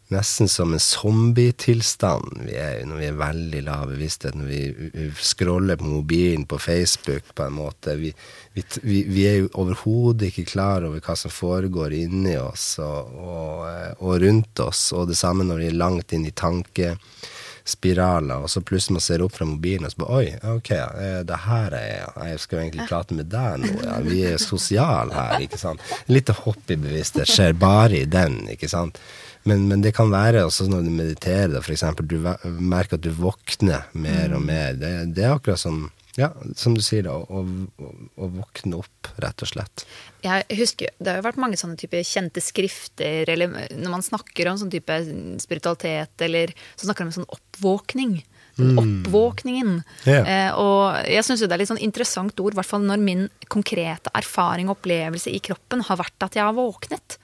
nesten som en zombietilstand vi er i når vi er veldig lav bevissthet, når vi, vi scroller på mobilen, på Facebook, på en måte. Vi, vi, vi, er jo overhodet ikke klar over hva som foregår inni oss og, og, eh, og rundt oss, og det samme når vi er langt inn i tankespiraler, og så plutselig man ser opp fra mobilen og så bare Oi, ok, eh, det her er jeg. Jeg skal jo egentlig prate med deg nå, ja. Vi er sosiale her, ikke sant. Litt hopp i bevissthet skjer bare i den, ikke sant. Men, men det kan være også når du mediterer, da, eksempel, du merker at du våkner mer og mer. Det, det er akkurat som, ja, som du sier, å, å, å våkne opp, rett og slett. Jeg husker, Det har jo vært mange sånne type kjente skrifter, eller når man snakker om sånn type spiritualitet, eller så snakker man om sånn oppvåkning. Mm. Oppvåkningen. Yeah. Eh, og jeg syns det er litt sånn interessant ord, i hvert fall når min konkrete erfaring og opplevelse i kroppen har vært at jeg har våknet.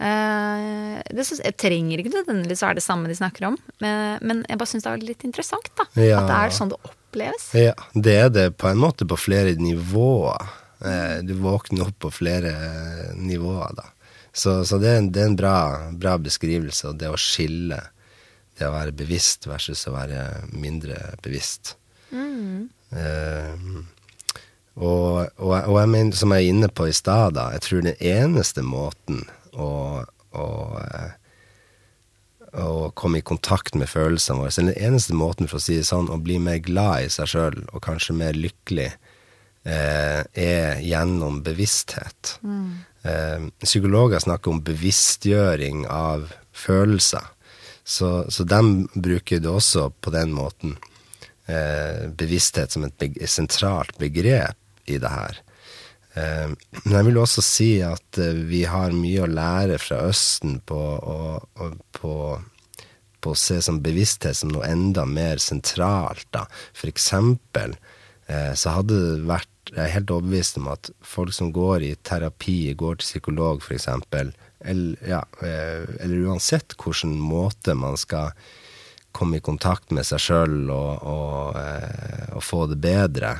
Eh, det synes, jeg trenger ikke nødvendigvis være det samme de snakker om, men, men jeg bare syns det er litt interessant. da, Ja. At det er sånn det oppleves. Ja, det er det på en måte på flere nivåer. Eh, Du våkner opp på flere nivåer, da. Så, så det, er en, det er en bra, bra beskrivelse, og det å skille det å være bevisst versus å være mindre bevisst. Eh, og, og, og jeg mener, som jeg er inne på i stad, jeg tror den eneste måten og eh, å komme i kontakt med følelsene våre. Så den eneste måten for å si det sånn, å bli mer glad i seg sjøl, og kanskje mer lykkelig, eh, er gjennom bevissthet. Eh, psykologer snakker om bevisstgjøring av følelser. Så, så de bruker det også på den måten. Eh, bevissthet som et beg sentralt begrep i det her. Eh, Men jeg vil også si at eh, vi har mye å lære fra Østen på å, og, på, på å se som bevissthet som noe enda mer sentralt. Da. For eksempel eh, så hadde det vært Jeg er helt overbevist om at folk som går i terapi, går til psykolog eksempel, eller, ja, eller uansett hvilken måte man skal komme i kontakt med seg sjøl og, og, og få det bedre,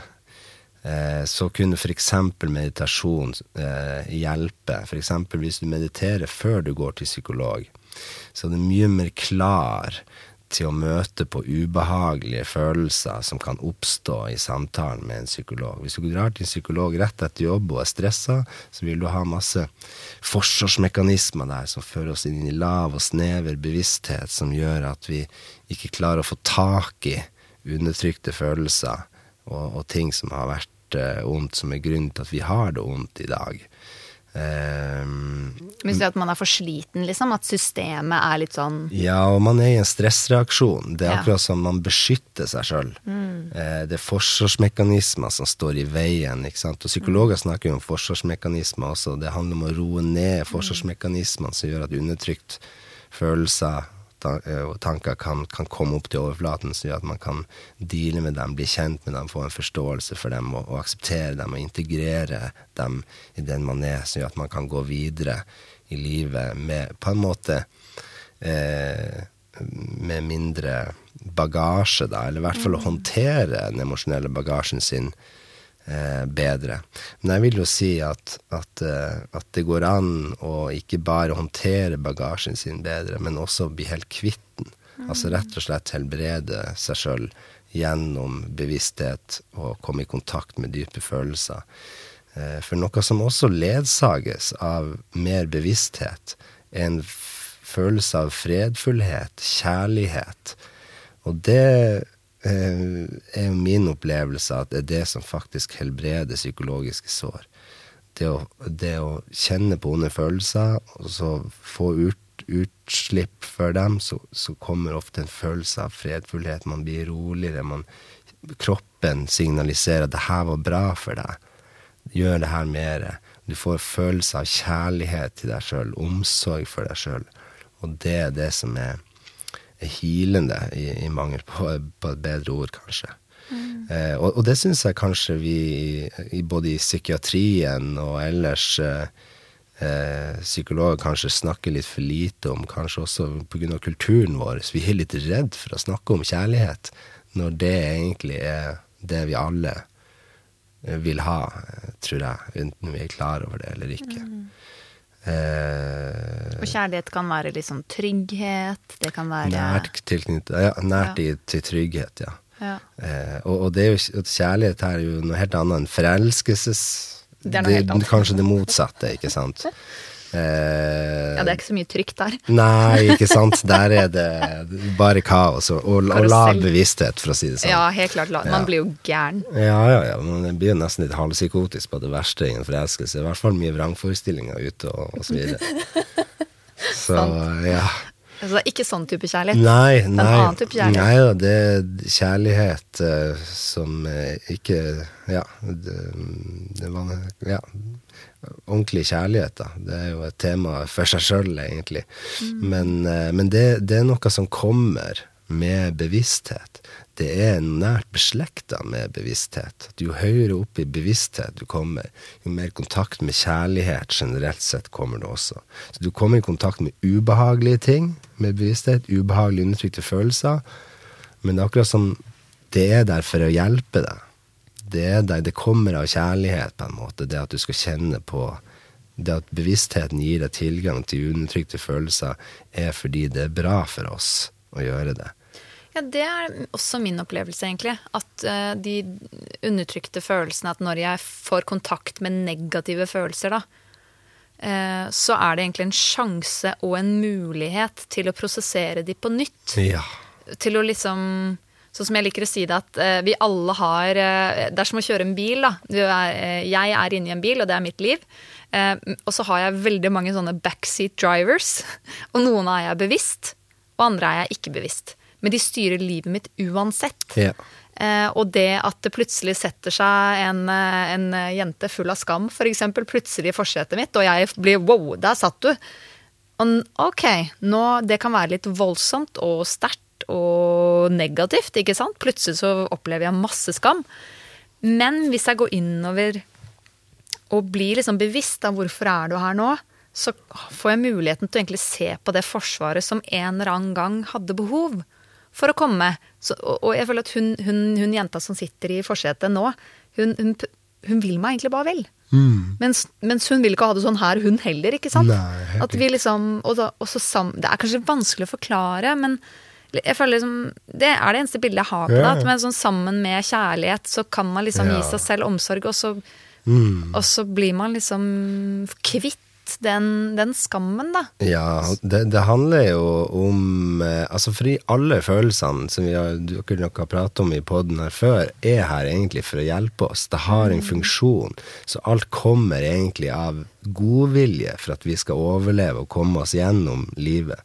så kunne f.eks. meditasjon eh, hjelpe. F.eks. hvis du mediterer før du går til psykolog, så er du mye mer klar til å møte på ubehagelige følelser som kan oppstå i samtalen med en psykolog. Hvis du drar til en psykolog rett etter jobb og er stressa, så vil du ha masse forsvarsmekanismer der som fører oss inn i lav og snever bevissthet, som gjør at vi ikke klarer å få tak i undertrykte følelser og, og ting som har vært eh, ondt, som er grunnen til at vi har det ondt i dag. Ehm, Men at man er for sliten, liksom. At systemet er litt sånn ja, og man er i en stressreaksjon. Det er Ja. akkurat som man beskytter seg sjøl. Eh, det er forsvarsmekanismer som står i veien. ikke sant? Og Psykologer snakker jo om forsvarsmekanismer også. Det handler om å roe ned forsvarsmekanismene som gjør at undertrykt følelser eh, tanker kan, kan komme opp til overflaten, som gjør at man kan deale med dem, bli kjent med dem, få en forståelse for dem og, og akseptere dem og integrere dem i den man er, som gjør at man kan gå videre i livet med på en måte eh, med mindre bagasje, da, eller i hvert fall å håndtere den emosjonelle bagasjen sin eh, bedre. Men jeg vil jo si at, at, eh, at det går an å ikke bare håndtere bagasjen sin bedre, men også bli helt kvitt den. Altså rett og slett helbrede seg sjøl gjennom bevissthet og komme i kontakt med dype følelser. Eh, for noe som også ledsages av mer bevissthet, er en følelse av fredfullhet, kjærlighet. Og det er jo min opplevelse at det er det som faktisk helbreder psykologiske sår. Det å, det å kjenne på onde følelser, og så få ut utslipp for dem, så, så, kommer ofte en følelse av fredfullhet. Man blir roligere. Man, kroppen signaliserer at 'det her var bra for deg'. Gjør det her mer. Du får følelse av kjærlighet til deg sjøl, omsorg for deg sjøl. Og det er det som er hilende, i, i mangel på, på, et bedre ord, kanskje. Mm. Eh, og, og, det syns jeg kanskje vi, i, både i psykiatrien og ellers eh, eh, psykologer kanskje snakker litt for lite om, kanskje også pga. kulturen vår. Så vi er litt redd for å snakke om kjærlighet, når det egentlig er det vi alle eh, vil ha, tror jeg, enten vi er klar over det eller ikke. Mm. Eh, og kjærlighet kan være liksom trygghet, det kan være Nært tilknyttet, ja, nært ja. til trygghet, ja. ja. Eh, og, og, det er jo, kjærlighet her er jo noe helt annet enn forelskelses det er noe helt annet. Kanskje det motsatte, ikke sant. Eh, ja, det er ikke så mye trygt der. nei, ikke sant. Der er det bare kaos og, og, og lav bevissthet, for å si det sånn. Ja, helt klart. Man ja. blir jo gæren. Ja, ja, ja. Man blir jo nesten litt halvpsykotisk på det verste i en forelskelse. I hvert fall mye vrangforestillinger ute, og, og så videre. Så, ja. Altså ikke sånn type kjærlighet? Nei, nei, det er en annen type kjærlighet. nei da, det er kjærlighet uh, som uh, ikke Ja, det, det var Ja. Ordentlig kjærlighet, da. Det er jo et tema for seg sjøl, egentlig. Mm. Men, uh, men det, det, er noe som kommer med bevissthet det er nært beslekta med bevissthet. Jo høyere opp i bevissthet du kommer, jo mer kontakt med kjærlighet generelt sett kommer du også. Så du kommer i kontakt med ubehagelige ting med bevissthet, ubehagelige undertrykte følelser, men det er akkurat som det er der for å hjelpe deg. Det der, det kommer av kjærlighet, på en måte, det at du skal kjenne på det at bevisstheten gir deg tilgang til undertrykte følelser, er fordi det er bra for oss å gjøre det. Ja, Det er også min opplevelse, egentlig. At uh, de undertrykte følelsene At når jeg får kontakt med negative følelser, da, uh, så er det egentlig en sjanse og en mulighet til å prosessere de på nytt. Ja. Til å liksom Sånn som jeg liker å si det, at uh, vi alle har Det er som å kjøre en bil, da. Er, jeg er inni en bil, og det er mitt liv. og så har jeg veldig mange sånne backseat drivers. Og noen er jeg bevisst, og andre er jeg ikke bevisst men de styrer livet mitt uansett. Eh, og det at det plutselig setter seg en, eh, en jente full av skam, f.eks., plutselig i forsetet mitt, og jeg blir wow, der satt du. Og, ok, nå, det kan være litt voldsomt og sterkt og negativt, ikke sant? Plutselig så opplever jeg masse skam. Men hvis jeg går innover og blir liksom bevisst av hvorfor er du her nå, så får jeg muligheten til å egentlig se på det forsvaret som en eller annen gang hadde behov for å komme. Så, og, jeg føler at hun, hun, hun, jenta som sitter i forsetet nå, hun, hun, hun, vil meg egentlig bare vel. Mm. Mens, mens, hun vil ikke ha det sånn her, hun heller, ikke sant? Nei, at vi liksom, og da, sam, Det er kanskje vanskelig å forklare, men jeg føler liksom, Det er det eneste bildet jeg har på det. At med, sånn, sammen med kjærlighet så kan man liksom ja. gi seg selv omsorg, og så, mm. og så blir man liksom kvitt den, den, skammen, da. Ja, det, det, handler jo om eh, Altså fordi alle følelsene som vi har, dere nok har pratet om i poden her før, er her egentlig for å hjelpe oss. Det har en mm. funksjon. Så alt kommer egentlig av godvilje for at vi skal overleve og komme oss gjennom livet.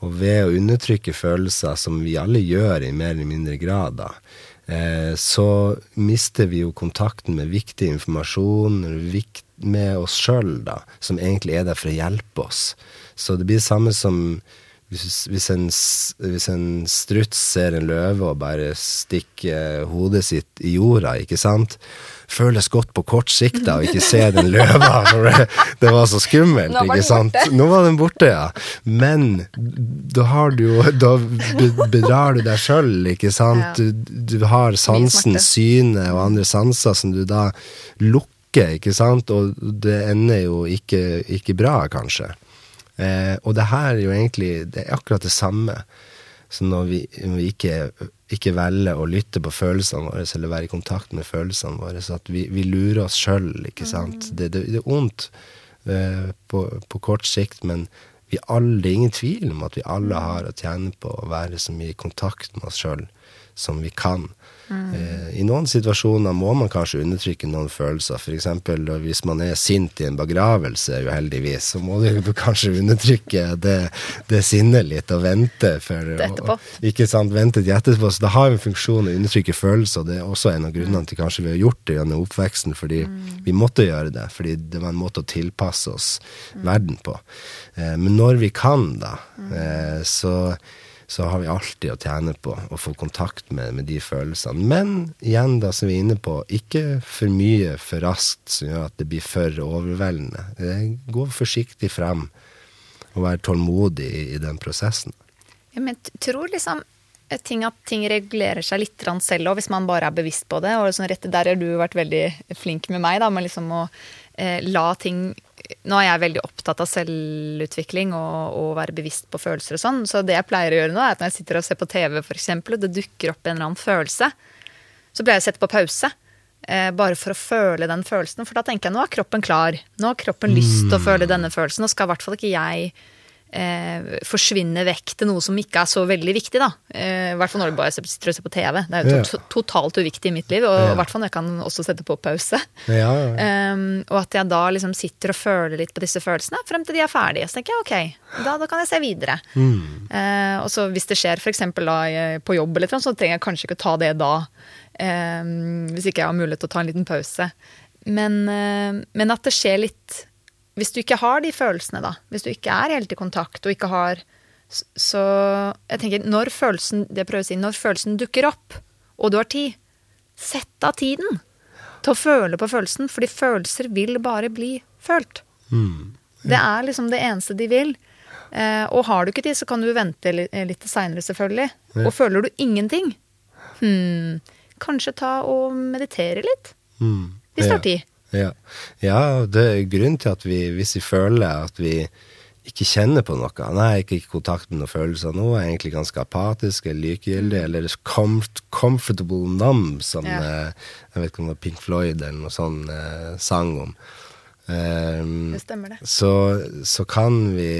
Og ved å undertrykke følelser, som vi alle gjør i mer eller mindre grad, da, eh, så mister vi jo kontakten med viktig informasjon, med oss sjøl, som egentlig er der for å hjelpe oss. Så det blir det samme som hvis, en, hvis en struts ser en løve og bare stikker hodet sitt i jorda, ikke sant? Føles godt på kort sikt da, og ikke se den løva, det, var så skummelt, ikke sant? Nå var den borte, ja. Men da har du jo Da bedrar du deg sjøl, ikke sant? Du, du har sansen, synet og andre sanser som du da lukker ikke sant? Og det ender jo ikke, ikke bra, kanskje. Eh, og det her er jo egentlig det er akkurat det samme. Så når vi, vi ikke, ikke velger å lytte på følelsene våre, eller være i kontakt med følelsene våre, så at vi, vi lurer oss sjøl, ikke sant. Det, det, det er vondt uh, på, på kort sikt, men vi alle, det er ingen tvil om at vi alle har å tjene på å være så mye i kontakt med oss sjøl som vi kan. Eh, I noen situasjoner må man kanskje undertrykke noen følelser. F.eks. hvis man er sint i en begravelse, uheldigvis, så må du kanskje undertrykke det, det sinnet litt og vente for etterpå. og- Ikke sant, vente til etterpå. Så det har en funksjon å undertrykke følelser, det er også en av grunnene til kanskje vi har gjort det gjennom oppveksten, fordi vi måtte gjøre det, fordi det var en måte å tilpasse oss verden på. Eh, men når vi kan, da, eh, så så har vi alltid å tjene på å få kontakt med, med de følelsene. Men igjen, da, som vi er inne på, ikke for mye for raskt som gjør at det blir for overveldende. Gå forsiktig frem og være tålmodig i, i den prosessen. Ja, men tror liksom eh, ting at ting regulerer seg litt selv òg, hvis man bare er bevisst på det. Og sånn rett der har du vært veldig flink med meg, da, med liksom å eh, la ting Nå er jeg veldig opptatt av selvutvikling og, å være bevisst på følelser og sånn, så det jeg pleier å gjøre nå, er at når jeg sitter og ser på TV, for eksempel, og det dukker opp en eller annen følelse, så pleier jeg å sette på pause. Eh, bare for å føle den følelsen. For da tenker jeg nå er kroppen klar. Nå har kroppen lyst til å føle denne følelsen. og skal i hvert fall ikke jeg eh, forsvinne vekk til noe som ikke er så veldig viktig. da. Eh, I hvert fall når du bare sitter og ser på TV. Det er jo Ja. to totalt uviktig i mitt liv. Og Ja. i hvert fall når jeg kan også sette på pause. Ja, ja, ja. Um, og at jeg da liksom sitter og føler litt på disse følelsene frem til de er ferdige. Så tenker jeg ok, da, da kan jeg se videre. Eh, og så hvis det skjer f.eks. på jobb, eller noe, så trenger jeg kanskje ikke å ta det da. eh, hvis ikke jeg har mulighet til å ta en liten pause. Men, eh, men at det skjer litt Hvis du ikke har de følelsene, da. Hvis du ikke er helt i kontakt og ikke har Så jeg tenker, når følelsen det prøver å si, når følelsen dukker opp, og du har tid, sett av tiden til å føle på følelsen, fordi følelser vil bare bli følt. Det er liksom det eneste de vil. Eh, og har du ikke tid, så kan du vente li- litt seinere, selvfølgelig. Og føler du ingenting, hmm, kanskje ta og meditere litt. Mm. Hvis du ja. har tid. Ja. ja, det er grunnen til at vi, hvis vi føler at vi ikke kjenner på noe Nei, jeg er ikke i kontakt med noen følelser nå, jeg er egentlig ganske apatisk eller likegyldig, eller comfort, comfortable numb, som Ja. eh, jeg vet ikke om det var Pink Floyd eller noe sånn eh, sang om. Um, Det stemmer, det. så, så kan vi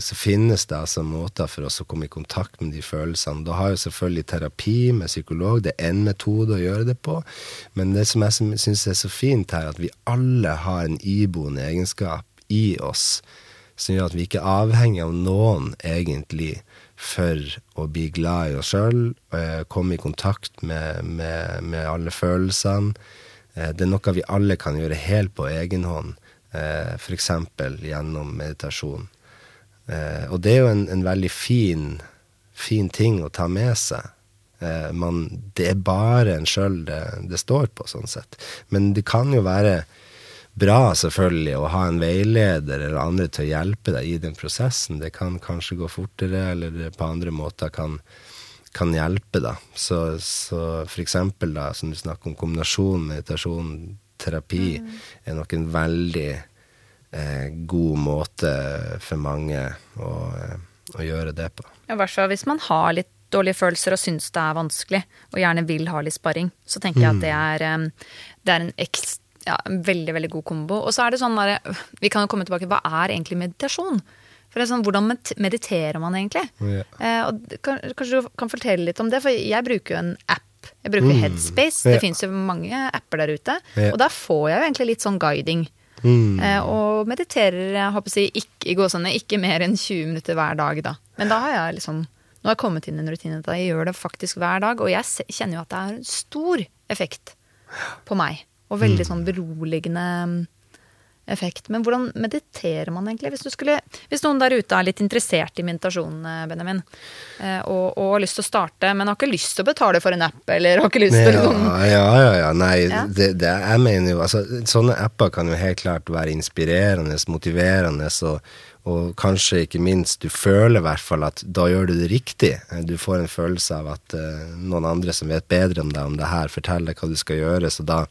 Så finnes det altså måter for oss å komme i kontakt med de følelsene. Da har jo selvfølgelig terapi med psykolog, det er én metode å gjøre det på. Men det som jeg syns er så fint her, at vi alle har en iboende egenskap i oss som gjør at vi ikke er avhengig av noen, egentlig, for å bli glad i oss sjøl, komme i kontakt med, med, med alle følelsene. Eh, Det er noe vi alle kan gjøre helt på egen hånd, eh, f.eks. gjennom meditasjon. Eh, Og det er jo en, en veldig fin, fin ting å ta med seg. Eh, Man, det er bare en sjøl det, det står på, sånn sett. Men det kan jo være bra, selvfølgelig, å ha en veileder eller andre til å hjelpe deg i den prosessen. Det kan kanskje gå fortere, eller det på andre måter kan, kan hjelpe, da. Så, så for eksempel, da, som du snakker om, kombinasjon meditasjon, terapi, er nok en veldig eh, god måte for mange å, eh, å gjøre det på. I hvert fall hvis man har litt dårlige følelser og syns det er vanskelig, og gjerne vil ha litt sparring, så tenker jeg at det er, det er en, ekstra, ja, en veldig veldig god kombo. Og så er det sånn der, Vi kan jo komme tilbake hva er egentlig meditasjon? For det er sånn, Hvordan mediterer man egentlig? Ja. Eh, og kan, kanskje du kan fortelle litt om det, for jeg bruker jo en app. Jeg bruker Headspace. Ja. Det fins jo mange apper der ute. Ja. Og da får jeg jo egentlig litt sånn guiding. Mm. Eh, og mediterer jeg håper å si, ikke, gåsene, ikke mer enn 20 minutter hver dag, da. Men da har jeg liksom Nå har jeg kommet inn i en rutine at jeg gjør det faktisk hver dag, og jeg kjenner jo at det har en stor effekt på meg. Og veldig sånn beroligende mm, effekt. Men hvordan mediterer man egentlig? Hvis, du skulle, hvis noen der ute er litt interessert i meditasjon, eh, Benjamin, eh, og, og har lyst til å starte, men har ikke lyst til å betale for en app, eller har ikke lyst til å Ja, liksom ja, ja, ja. Nei, Ja. Det, det, jeg mener jo altså, Sånne apper kan jo helt klart være inspirerende, motiverende, og, og kanskje ikke minst, du føler i hvert fall at da gjør du det riktig. Du får en følelse av at uh, noen andre som vet bedre om deg om det her, forteller hva du skal gjøre, så da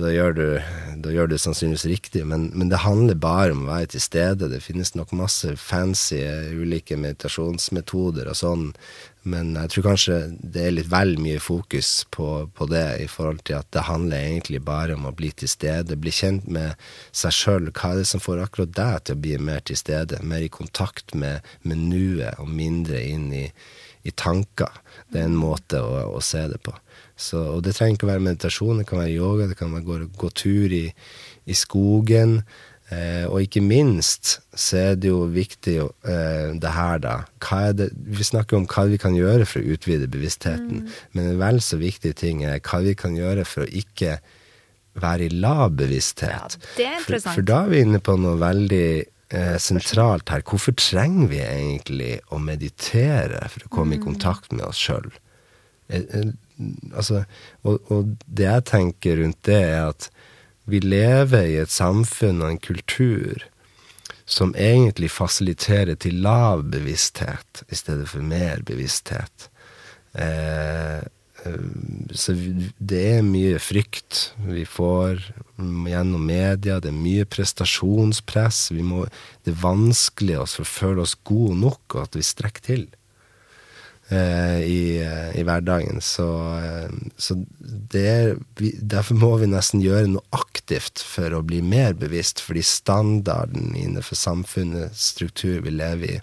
da, gjør du, da gjør du sannsynligvis riktig, men, men, det handler bare om å være til stede. Det finnes nok masse fancy ulike meditasjonsmetoder og sånn, men jeg tror kanskje det er litt vel mye fokus på, på, det i forhold til at det handler egentlig bare om å bli til stede, bli kjent med seg sjøl. Hva er det som får akkurat deg til å bli mer til stede, mer i kontakt med, med nuet og mindre inn i, i tanker? Det er en måte å, å se det på. Så, og det trenger ikke å være meditasjon, det kan være yoga, det kan være gå, gå tur i, i skogen. Eh, og ikke minst så er det jo viktig eh, det her, da. Det, vi snakker om hva vi kan gjøre for å utvide bevisstheten, mm. men en vel så viktig ting er hva vi kan gjøre for å ikke være i lav bevissthet. Ja, det er interessant. For, for da er vi inne på noe veldig eh, sentralt her. Hvorfor trenger vi egentlig å meditere for å komme mm. i kontakt med oss sjøl? Altså, og, og, det jeg tenker rundt det, er at vi lever i et samfunn og en kultur som egentlig fasiliterer til lav bevissthet i stedet for mer bevissthet. Eh, eh så det er mye frykt vi får gjennom media, det er mye prestasjonspress. Må, det er vanskelig å føle oss gode nok, og at vi strekker til. Eh, i, i, hverdagen. Så, eh, så er, vi, derfor må vi nesten gjøre noe aktivt for å bli mer bevisst, fordi standarden innenfor samfunnets struktur vi lever i,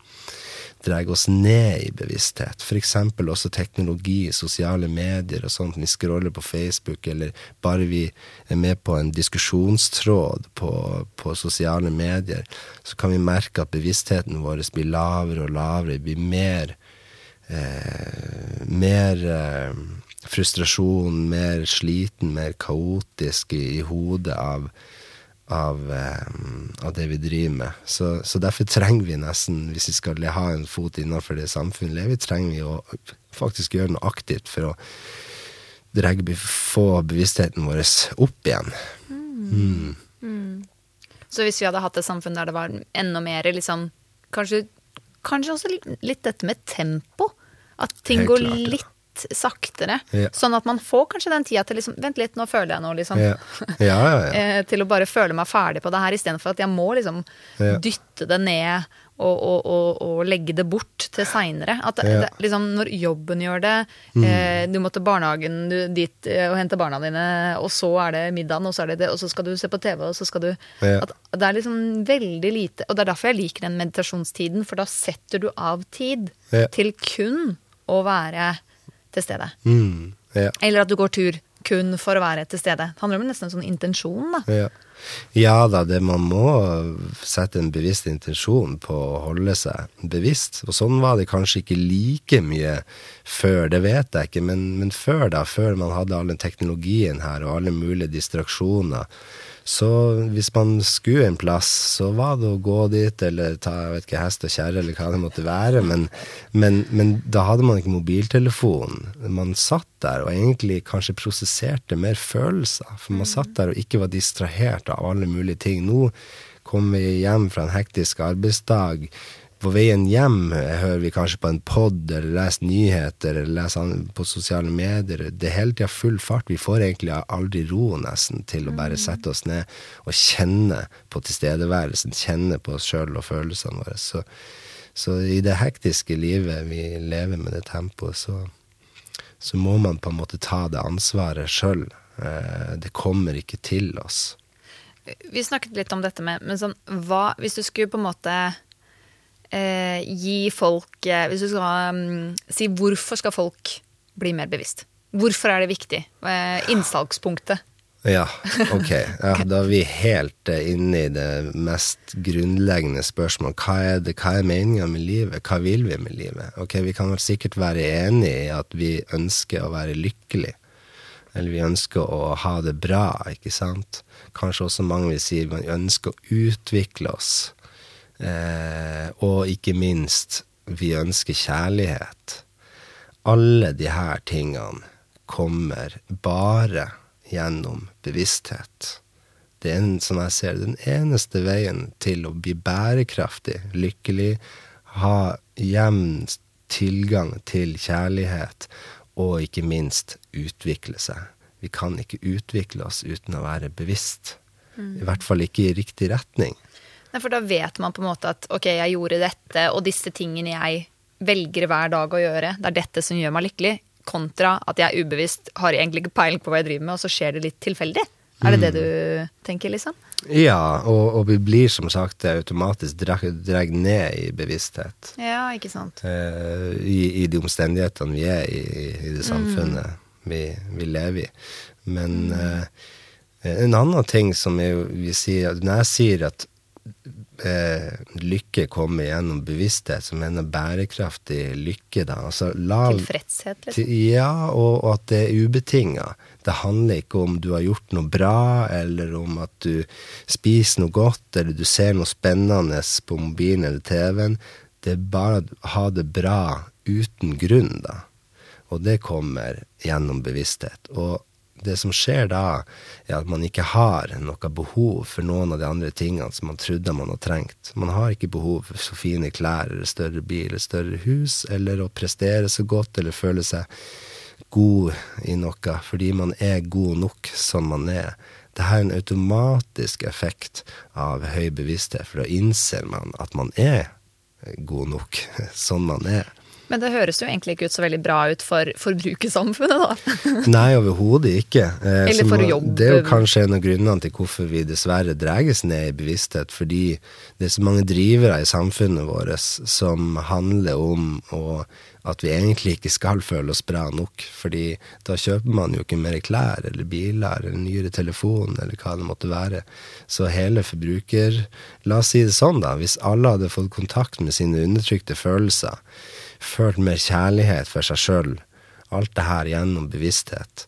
drar oss ned i bevissthet. F.eks. også teknologi, sosiale medier og sånt. Vi scroller på Facebook, eller bare vi er med på en diskusjonstråd på, på sosiale medier, så kan vi merke at bevisstheten vår blir lavere og lavere, blir mer eh, mer eh, frustrasjon, mer sliten, mer kaotisk i, i hodet av, av, eh, av, det vi driver med. Så, så, derfor trenger vi nesten, hvis vi skal ha en fot innenfor det samfunnet vi trenger vi å faktisk gjøre noe aktivt for å dregge, få bevisstheten vår opp igjen. Mm. Mm. Mm. Så hvis vi hadde hatt et samfunn der det var enda mer liksom Kanskje Kanskje også litt, dette med tempo. At ting går litt litt saktere. Ja. Sånn at man får kanskje den tida til liksom Vent litt, nå føler jeg noe, liksom. Ja. Ja, eh, til å bare føle meg ferdig på det her, istedenfor at jeg må liksom dytte det ned og, og, og, og, legge det bort til seinere. Ja. liksom, når jobben gjør det, mm. eh, du må til barnehagen du, dit eh, og hente barna dine, og så er det middagen, og så, er det det, og så skal du se på TV, og så skal du at Det er liksom veldig lite Og det er derfor jeg liker den meditasjonstiden, for da setter du av tid til kun å være til stede. Mm. Eller at du går tur kun for å være til stede. Det handler om nesten en sånn intensjon, da. Ja. Da, det, man må sette en bevisst intensjon på å holde seg bevisst. Og sånn var det kanskje ikke like mye før, det vet jeg ikke, men, men før da, før man hadde all den teknologien her og alle mulige distraksjoner, så hvis man skulle en plass, så var det å gå dit, eller ta jeg vet ikke, hest og kjerre, eller hva det måtte være. Men, men, men, da hadde man ikke mobiltelefon. Man satt der og egentlig kanskje prosesserte mer følelser. For man satt der og ikke var distrahert av alle mulige ting. Nå kom vi hjem fra en hektisk arbeidsdag på veien hjem hører vi kanskje på en pod eller leser nyheter eller leser på sosiale medier. Det er hele tida full fart. Vi får egentlig aldri ro nesten til å bare mm. sette oss ned og kjenne på tilstedeværelsen, kjenne på oss sjøl og følelsene våre. Så, så, i det hektiske livet vi lever med det tempoet, så, så må man på en måte ta det ansvaret sjøl. Eh, det kommer ikke til oss. Vi snakket litt om dette med men sånn, hva, Hvis du skulle på en måte eh, gi folk eh, Hvis du skal um, si hvorfor skal folk bli mer bevisst? Hvorfor er det viktig? Eh, innsalgspunktet. Ja, ok. Ja, da er vi helt uh, inne i det mest grunnleggende spørsmålet. Hva er, det, hva er meninga med livet? Hva vil vi med livet? Ok, Vi kan vel sikkert være enig i at vi ønsker å være lykkelig. Eller vi ønsker å ha det bra, ikke sant? Kanskje også mange vil si man ønsker å utvikle oss. Eh, og ikke minst, vi ønsker kjærlighet. Alle de her tingene kommer bare gjennom bevissthet. Det er, som jeg ser den eneste veien til å bli bærekraftig, lykkelig, ha jevn tilgang til kjærlighet, og ikke minst utvikle seg. vi kan ikke utvikle oss uten å være bevisst. I hvert fall ikke i riktig retning. For da vet man på en måte at ok, jeg gjorde dette, og disse tingene jeg velger hver dag å gjøre, det er dette som gjør meg lykkelig, kontra at jeg ubevisst har egentlig ikke peiling på hva jeg driver med, og så skjer det litt tilfeldig. Er det det du tenker, liksom? Ja, og, og vi blir som sagt automatisk dratt ned i bevissthet. Ja, ikke sant. eh, i, i de omstendighetene vi er i, i det samfunnet vi, vi lever i. Men eh, en annen ting som jeg, vi sier Når jeg sier at eh, lykke kommer gjennom bevissthet, som mener bærekraftig lykke, da. Altså lav Tilfredshet, liksom. Ja, og, og at det er ubetinga. Det handler ikke om du har gjort noe bra, eller om at du spiser noe godt, eller du ser noe spennende på mobilen eller TV-en. Det er bare å ha det bra uten grunn, da. Og det kommer gjennom bevissthet. Og det som skjer da, er at man ikke har noe behov for noen av de andre tingene som man trodde man hadde trengt. Man har ikke behov for så fine klær eller større bil eller større hus, eller å prestere så godt eller føle seg god i noe, fordi man er god nok som man er. Det er en automatisk effekt av høy bevissthet, for da innser man at man er god nok sånn man er. Men det høres jo egentlig ikke ut så veldig bra ut for forbrukersamfunnet, da. Nei, overhodet ikke. Eh, Eller for jobb. Det er jo kanskje en av grunnene til hvorfor vi dessverre dreges ned i bevissthet, fordi det er så mange drivere i samfunnet vårt som handler om å, at vi egentlig ikke skal føle oss bra nok, fordi da kjøper man jo ikke mer klær eller biler eller nyere telefon eller hva det måtte være. Så hele forbruker... La oss si det sånn, da. Hvis alle hadde fått kontakt med sine undertrykte følelser, følt mer kjærlighet for seg sjøl, alt det her gjennom bevissthet,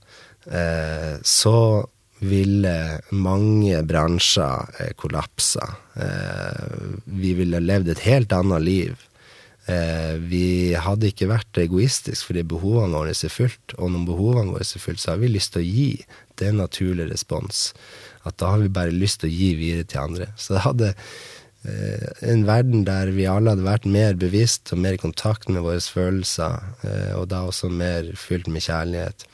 eh, så ville mange bransjer eh, kollapsa. Eh, vi ville levd et helt annet liv. Vi hadde ikke vært egoistiske fordi behovene våre er fulgt, og når behovene våre er fulgt, så har vi lyst til å gi. Det er en naturlig respons. At da har vi bare lyst til å gi videre til andre. Så det hadde en verden der vi alle hadde vært mer bevisst og mer i kontakt med våre følelser, eh, og da også mer fylt med kjærlighet.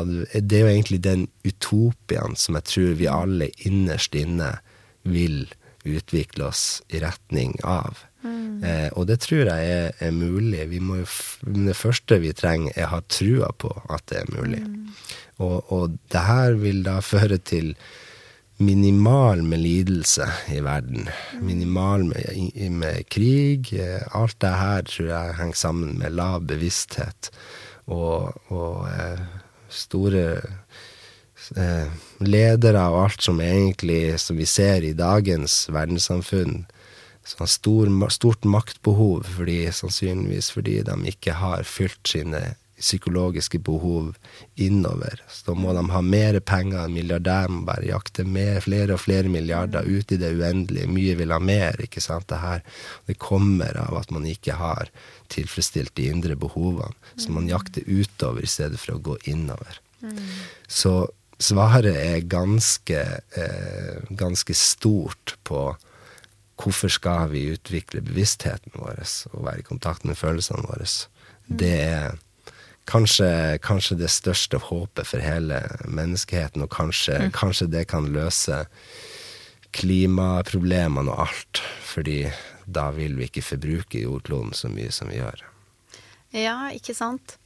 Det er jo egentlig den utopien som jeg tror vi alle innerst inne vil utvikle oss i retning av. Eh, og det tror jeg er, er mulig. Vi må jo det første vi trenger, er å ha trua på at det er mulig. Og, og det her vil da føre til minimal med lidelse i verden. Minimal med, med krig. Alt det her tror jeg henger sammen med lav bevissthet og, og eh, store eh, ledere og alt som egentlig, som vi ser i dagens verdenssamfunn, sånn stor, stort maktbehov fordi, sannsynligvis fordi de ikke har fylt sine psykologiske behov innover. Så da må de ha mer penger, milliardærer må bare jakte mer, flere og flere milliarder ut i det uendelige. Mye vil ha mer, ikke sant. Det her det kommer av at man ikke har tilfredsstilt de indre behovene. Så man jakter utover i stedet for å gå innover. Så svaret er ganske, eh, ganske stort på hvorfor skal vi utvikle bevisstheten vår og være i kontakt med følelsene våre. Det er kanskje, kanskje det største håpet for hele menneskeheten, og kanskje, kanskje det kan løse klimaproblemene og alt. Fordi da vil vi ikke forbruke jordkloden så mye som vi gjør. Ja, ikke sant.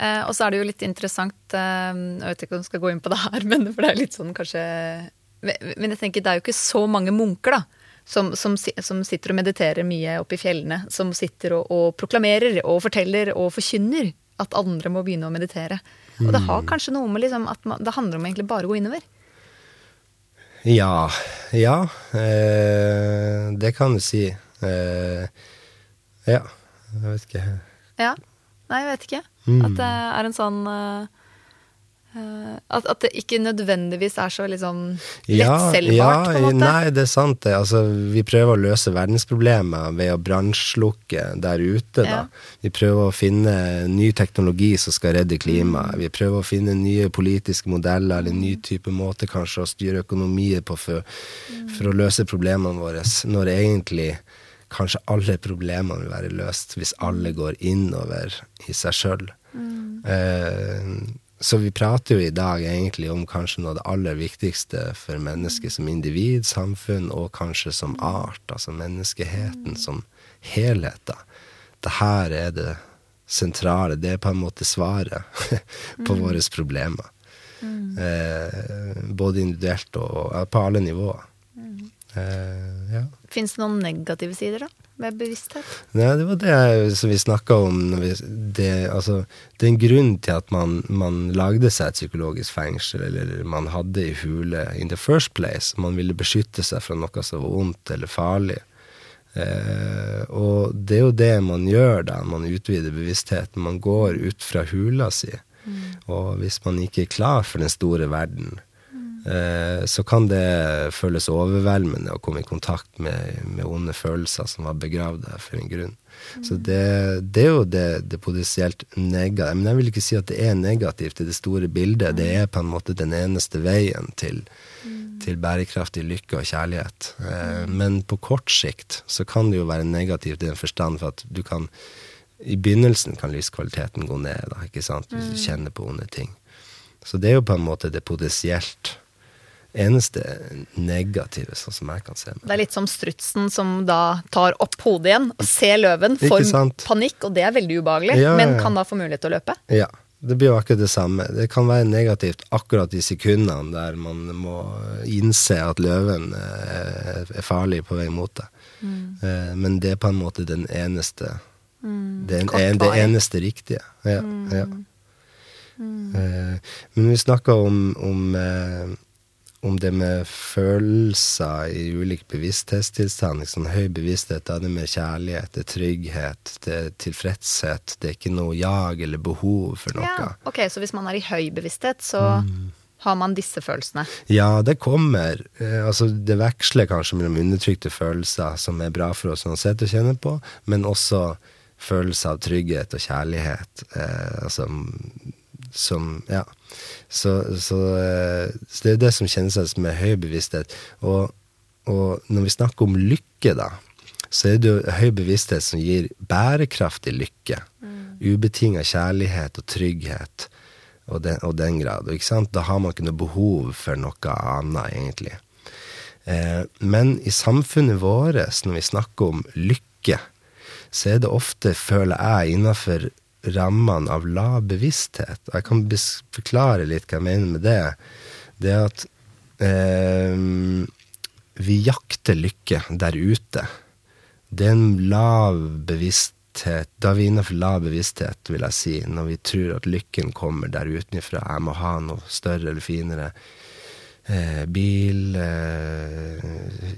Eh, og så er det jo litt interessant eh, Jeg vet ikke om jeg skal gå inn på det her, men for det er litt sånn kanskje Men jeg tenker det er jo ikke så mange munker, da. Som, som, som sitter og mediterer mye oppe i fjellene. Som sitter og, og proklamerer og forteller og forkynner at andre må begynne å meditere. Og det har kanskje noe med liksom at man, det handler om egentlig bare å gå innover. Ja. Ja. Eh, det kan du si. Eh, ja. Jeg vet ikke. Ja. Nei, jeg vet ikke. At det er en sånn eh, eh, at, at det ikke nødvendigvis er så liksom lettselgbart, på en måte. Nei, det er sant det. Altså, vi prøver å løse verdensproblemer ved å brannslukke der ute, da. Vi prøver å finne ny teknologi som skal redde klimaet. Vi prøver å finne nye politiske modeller, eller ny type måte kanskje å styre økonomiet på for, for å løse problemene våre, når egentlig kanskje alle problemene vil være løst hvis alle går innover i seg sjøl. Eh, så vi prater jo i dag egentlig om kanskje noe av det aller viktigste for mennesket som individ, samfunn, og kanskje som art. Altså menneskeheten som helhet. da. Det her er det sentrale. Det er på en måte svaret på våre problemer. Eh, både individuelt og på alle nivåer. Eh, ja. Fins det noen negative sider, da? Med bevissthet? Nei, det var det som vi snakka om. Det, altså, det er en grunn til at man, man lagde seg et psykologisk fengsel, eller man hadde ei hule in the first place. Man ville beskytte seg fra noe som var ondt eller farlig. Eh, og det er jo det man gjør da, man utvider bevisstheten. Man går ut fra hula si. Og hvis man ikke er klar for den store verden, så kan det føles overveldende å komme i kontakt med, med onde følelser som var begravd der for en grunn. Så det, det er jo det, det potensielt negative Men jeg vil ikke si at det er negativt i det store bildet. Det er på en måte den eneste veien til, til bærekraftig lykke og kjærlighet. Mm. men på kort sikt så kan det jo være negativt i den forstand for at du kan I begynnelsen kan livskvaliteten gå ned, da, ikke sant, hvis du kjenner på onde ting. Så det er jo på en måte det potensielt eneste negative, sånn som jeg kan se. Det er litt som strutsen som da tar opp hodet igjen og ser løven, får panikk, og det er veldig ubehagelig, Ja, men ja, men kan da få mulighet til å løpe. Ja, det blir jo akkurat det samme. Det kan være negativt akkurat i sekundene der man må innse at løven eh, er farlig på vei mot deg. Mm. Men det er på en måte den eneste Det er en, det eneste riktige. Ja, ja. Eh, Men vi snakka om, om, eh, om det med følelser i ulik bevissthetstilstand. Liksom, høy bevissthet, da er det med kjærlighet, det er trygghet, det er tilfredshet. Det er ikke noe jag eller behov for noe. Ja, ok, Så hvis man er i høy bevissthet, så har man disse følelsene. Ja, det kommer. Eh, altså, det veksler kanskje mellom undertrykte følelser, som er bra for oss uansett å kjenne på, men også følelser av trygghet og kjærlighet. Eh, altså, som Ja. Så, så, eh, så det er det som kjennes med høy bevissthet. Og, og når vi snakker om lykke, da, så er det jo høy bevissthet som gir bærekraftig lykke. Ubetinga kjærlighet og trygghet og den, og den grad. Og ikke sant? Da har man ikke noe behov for noe annet, egentlig. Eh, men i samfunnet vårt, når vi snakker om lykke, så er det ofte, føler jeg, innafor rammene av lav bevissthet. Jeg kan forklare litt hva jeg mener med det. Det er at eh, vi jakter lykke der ute. Det er en lav bevissthet Da er vi innenfor lav bevissthet, vil jeg si, når vi tror at lykken kommer der utenfra. Jeg må ha noe større eller finere. Eh, bil, eh,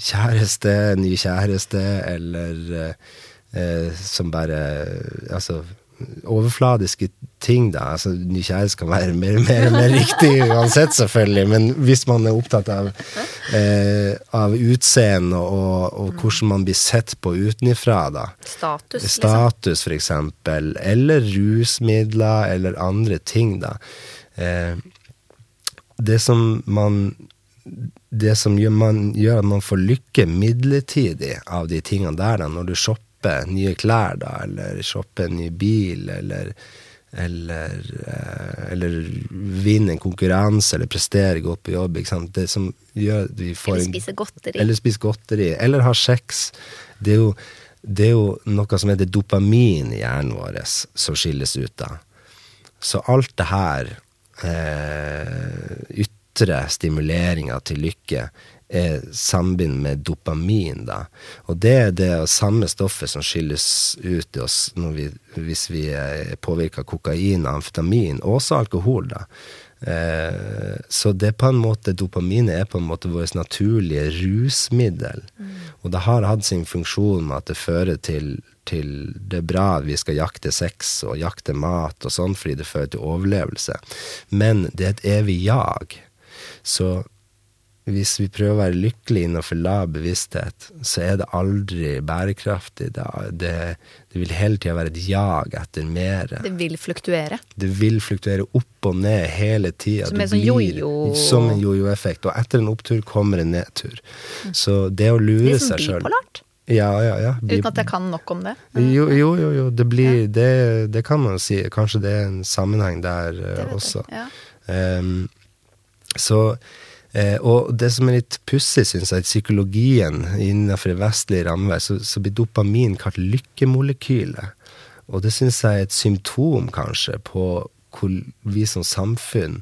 kjæreste, ny kjæreste, eller eh, eh, som bare Altså overfladiske ting, da. Altså, ny kan være mer, mer, mer riktig uansett, selvfølgelig, men hvis man er opptatt av, eh, av utseende og, og hvordan man blir sett på utenifra, da. Status, liksom. Status, for eksempel, eller rusmidler, eller andre ting, da. Eh, det som man Det som gjør, man, gjør at man får lykke midlertidig av de tingene der, da, når du shopper nye klær, da, eller shoppe en ny bil, eller eller, eh, eller vinne en konkurranse, eller prestere godt på jobb. Ikke sant? Det som gjør at vi får Eller spise godteri. Eller spise godteri. Eller ha sex. Det er, jo, det er jo noe som heter dopamin i hjernen vår, som skilles ut da. Så alt det her, eh, ytre stimuleringer til lykke, er sambind med dopamin, da. Og det er det samme stoffet som skilles ut i oss vi, hvis vi er påvirka av kokain amfetamin, og også alkohol, da. Eh, så det er på en måte, dopaminet er på en måte vårt naturlige rusmiddel. Og det har hatt sin funksjon med at det fører til, til det bra vi skal jakte sex og jakte mat og sånn, fordi det fører til overlevelse. Men det er et evig jag. Så hvis vi prøver å være lykkelige innenfor lav bevissthet, så er det aldri bærekraftig. Det, det, det vil hele tida være et jag etter mer. Det vil fluktuere. Det vil fluktuere opp og ned hele tida. Som en sånn jojo- Som en jojo-effekt. Og etter en opptur kommer en nedtur. Så det å lure Litt sånn seg sjøl. Ja, ja, ja. Uten at jeg kan nok om det. Jo, jo, jo, jo. Det, blir, det, det kan man si. Kanskje det er en sammenheng der eh, Det også. Ehm, så eh, Og det som er litt pussig, syns jeg, i psykologien innenfor det vestlige rammeverk, så, så blir dopamin kalt lykkemolekylet. Og det syns jeg er et symptom, kanskje, på hvor vi som samfunn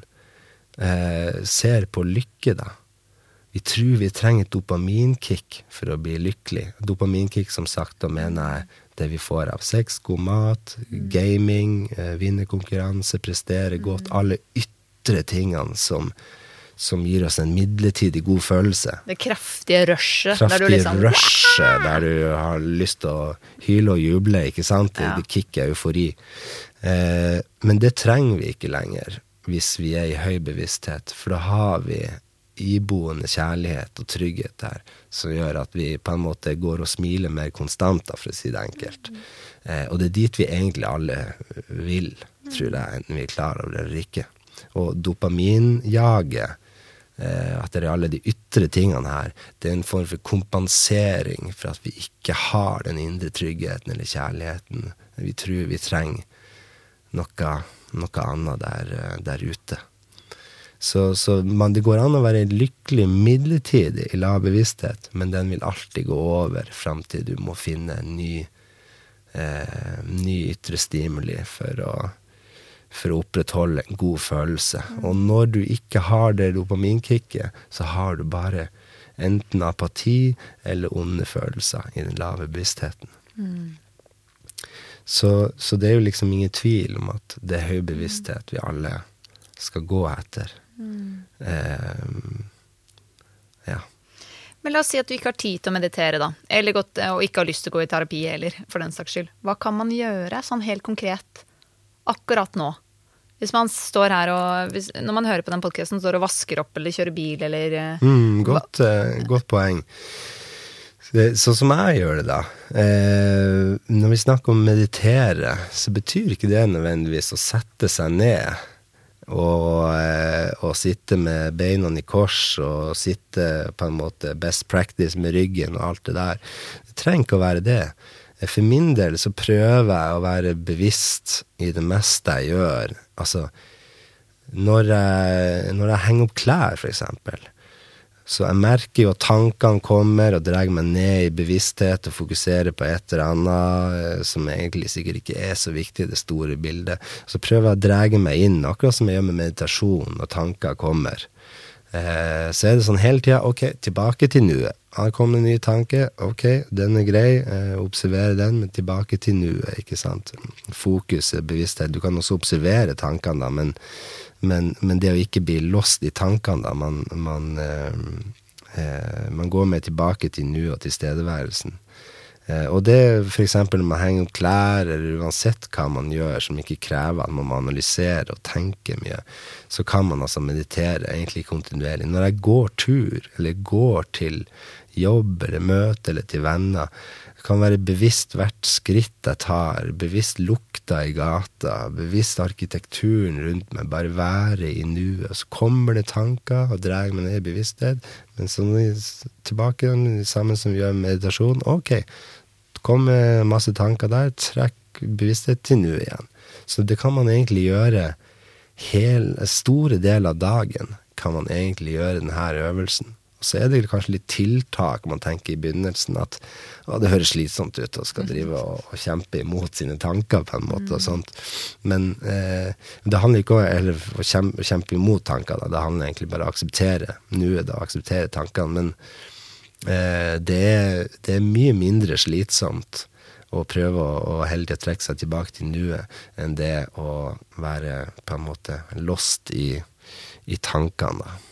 eh, ser på lykke, da. Vi tror vi trenger et dopaminkick for å bli lykkelig. Dopaminkick, som sagt, da mener jeg det vi får av sex, god mat, gaming, eh, vinne konkurranse, prestere godt. Alle ytre tingene som, som gir oss en midlertidig god følelse. Det kraftige rushet. der du liksom, rushet der du har lyst til å hyle og juble, ikke sant? Ja. det kicket eufori. Eh, men det trenger vi ikke lenger hvis vi er i høy bevissthet, for da har vi iboende kjærlighet og trygghet der, som gjør at vi på en måte går og smiler mer konstant, da, for å si det enkelt. Eh, og det er dit vi egentlig alle vil, tror jeg, enten vi er klar over det eller ikke. Og dopaminjaget, eh, at det er alle de ytre tingene her, det er en form for kompensering for at vi ikke har den indre tryggheten eller kjærligheten vi tror vi trenger noe, noe annet der, eh, der ute. Så, så man, det går an å være lykkelig midlertidig i lav bevissthet, men den vil alltid gå over fram til du må finne en ny, eh, ny ytre stimuli for å, for å opprettholde en god følelse. Og når du ikke har det dopaminkicket, så har du bare enten apati eller onde følelser i den lave bevisstheten. Så, så det er jo liksom ingen tvil om at det er høy bevissthet vi alle skal gå etter. Eh, ja. Men la oss si at du ikke har tid til å meditere, da. Eller godt, og ikke har lyst til å gå i terapi heller, for den saks skyld. Hva kan man gjøre, sånn helt konkret, akkurat nå? Hvis man står her og hvis, Når man hører på den podkasten, står og vasker opp eller kjører bil eller eh, Mm, godt, uh, godt poeng. Sånn som jeg gjør det, da. Eh, når vi snakker om meditere, så betyr ikke det nødvendigvis å sette seg ned og, eh, og sitte med beina i kors og sitte på en måte best practice med ryggen og alt det der. Det trenger ikke å være det. For min del så prøver jeg å være bevisst i det meste jeg gjør. Altså, når jeg, når jeg henger opp klær, for eksempel, så jeg merker jo at tankene kommer og drar meg ned i bevissthet og fokuserer på et eller annet eh, som egentlig sikkert ikke er så viktig i det store bildet. Så prøver jeg å dra meg inn, akkurat som jeg gjør med meditasjon når tanker kommer. Eh, så er det sånn hele tida, ok, tilbake til nuet. Her kom en ny tanke, ok, den er grei, eh, observere den, men tilbake til nuet, ikke sant. Fokus, bevissthet. Du kan også observere tankene, da, men, men, men det å ikke bli lost i tankene, da, man, man, eh, eh, man går mer tilbake til nuet og tilstedeværelsen. Eh, og det f.eks. når man henger opp klær, eller uansett hva man gjør som ikke krever at man må analysere og tenke mye, så kan man altså meditere egentlig kontinuerlig. Når jeg går tur, eller går til jobb eller møte eller til venner, Det kan være bevisst hvert skritt jeg tar, bevisst lukta i gata, bevisst arkitekturen rundt meg, bare være i nuet. Så kommer det tanker og drar meg ned i bevissthet, men så tilbake sammen som vi gjør med meditasjon, ok, kommer masse tanker der, trekk bevissthet til nuet igjen. Så det kan man egentlig gjøre hele, store deler av dagen, kan man egentlig gjøre denne øvelsen. Og så er det kanskje litt tiltak man tenker i begynnelsen, at å, det høres slitsomt ut å skal drive og, og kjempe imot sine tanker på en måte og sånt. Men eh, det handler ikke om eller, å kjempe, kjempe imot tanker, da. det handler egentlig bare om å akseptere nuet, da, akseptere tankene. Men eh, det, er, det er mye mindre slitsomt å prøve å, å hele tida trekke seg tilbake til nuet enn det å være på en måte lost i, i tankene. da.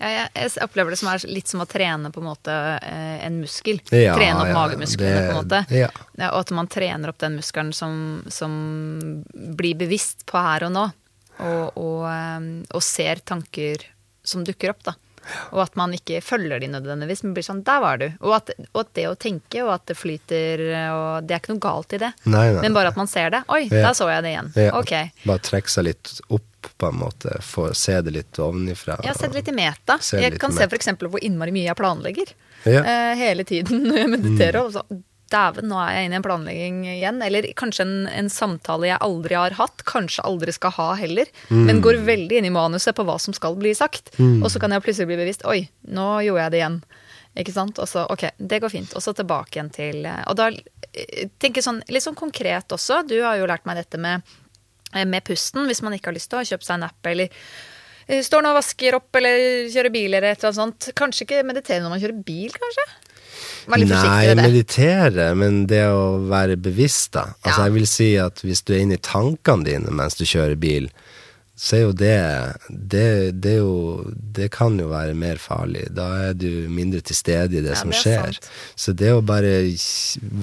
Ja, jeg, jeg opplever det som er litt som å trene på en måte eh, en muskel. Ja, trene opp ja, magemusklene, det- på en måte. ja. og at man trener opp den muskelen som, som blir bevisst på her og nå. Og, og, eh, og ser tanker som dukker opp, da. Og at man ikke følger de nødvendigvis, men blir sånn Der var du. Og at, og at det å tenke, og at det flyter, og det er ikke noe galt i det. Nei, nei. Men bare at man ser det. Oi, Ja. der så jeg det igjen. Ja, Ok. Bare trekke seg litt opp, på en måte. Få se det litt ovenifra. Ja, sett litt i meta. Se Jeg kan meta. se f.eks. hvor innmari mye jeg planlegger. Ja. Eh, hele tiden når jeg mediterer. Og så, Dæven, nå er jeg inne i en planlegging igjen. Eller kanskje en, en samtale jeg aldri har hatt. Kanskje aldri skal ha heller. Men går veldig inn i manuset på hva som skal bli sagt. Og så kan jeg plutselig bli bevisst Oi, nå gjorde jeg det igjen. Ikke sant? Og så, ok, det går fint. Og så tilbake igjen til eh, Og da eh, tenker jeg sånn litt sånn konkret også. Du har jo lært meg dette med, eh, med pusten. Hvis man ikke har lyst til å kjøpe seg en app eller står nå og vasker opp eller kjører bil eller et eller annet sånt. Kanskje ikke meditere når man kjører bil, kanskje? Forsiktig Nei, med det. meditere, men det å være bevisst, da. Altså, Ja. jeg vil si at hvis du er inne i tankene dine mens du kjører bil, så er jo det det, det, jo, det kan jo være mer farlig. Da er du mindre til stede i det Ja, som det er skjer. sant. Så det å bare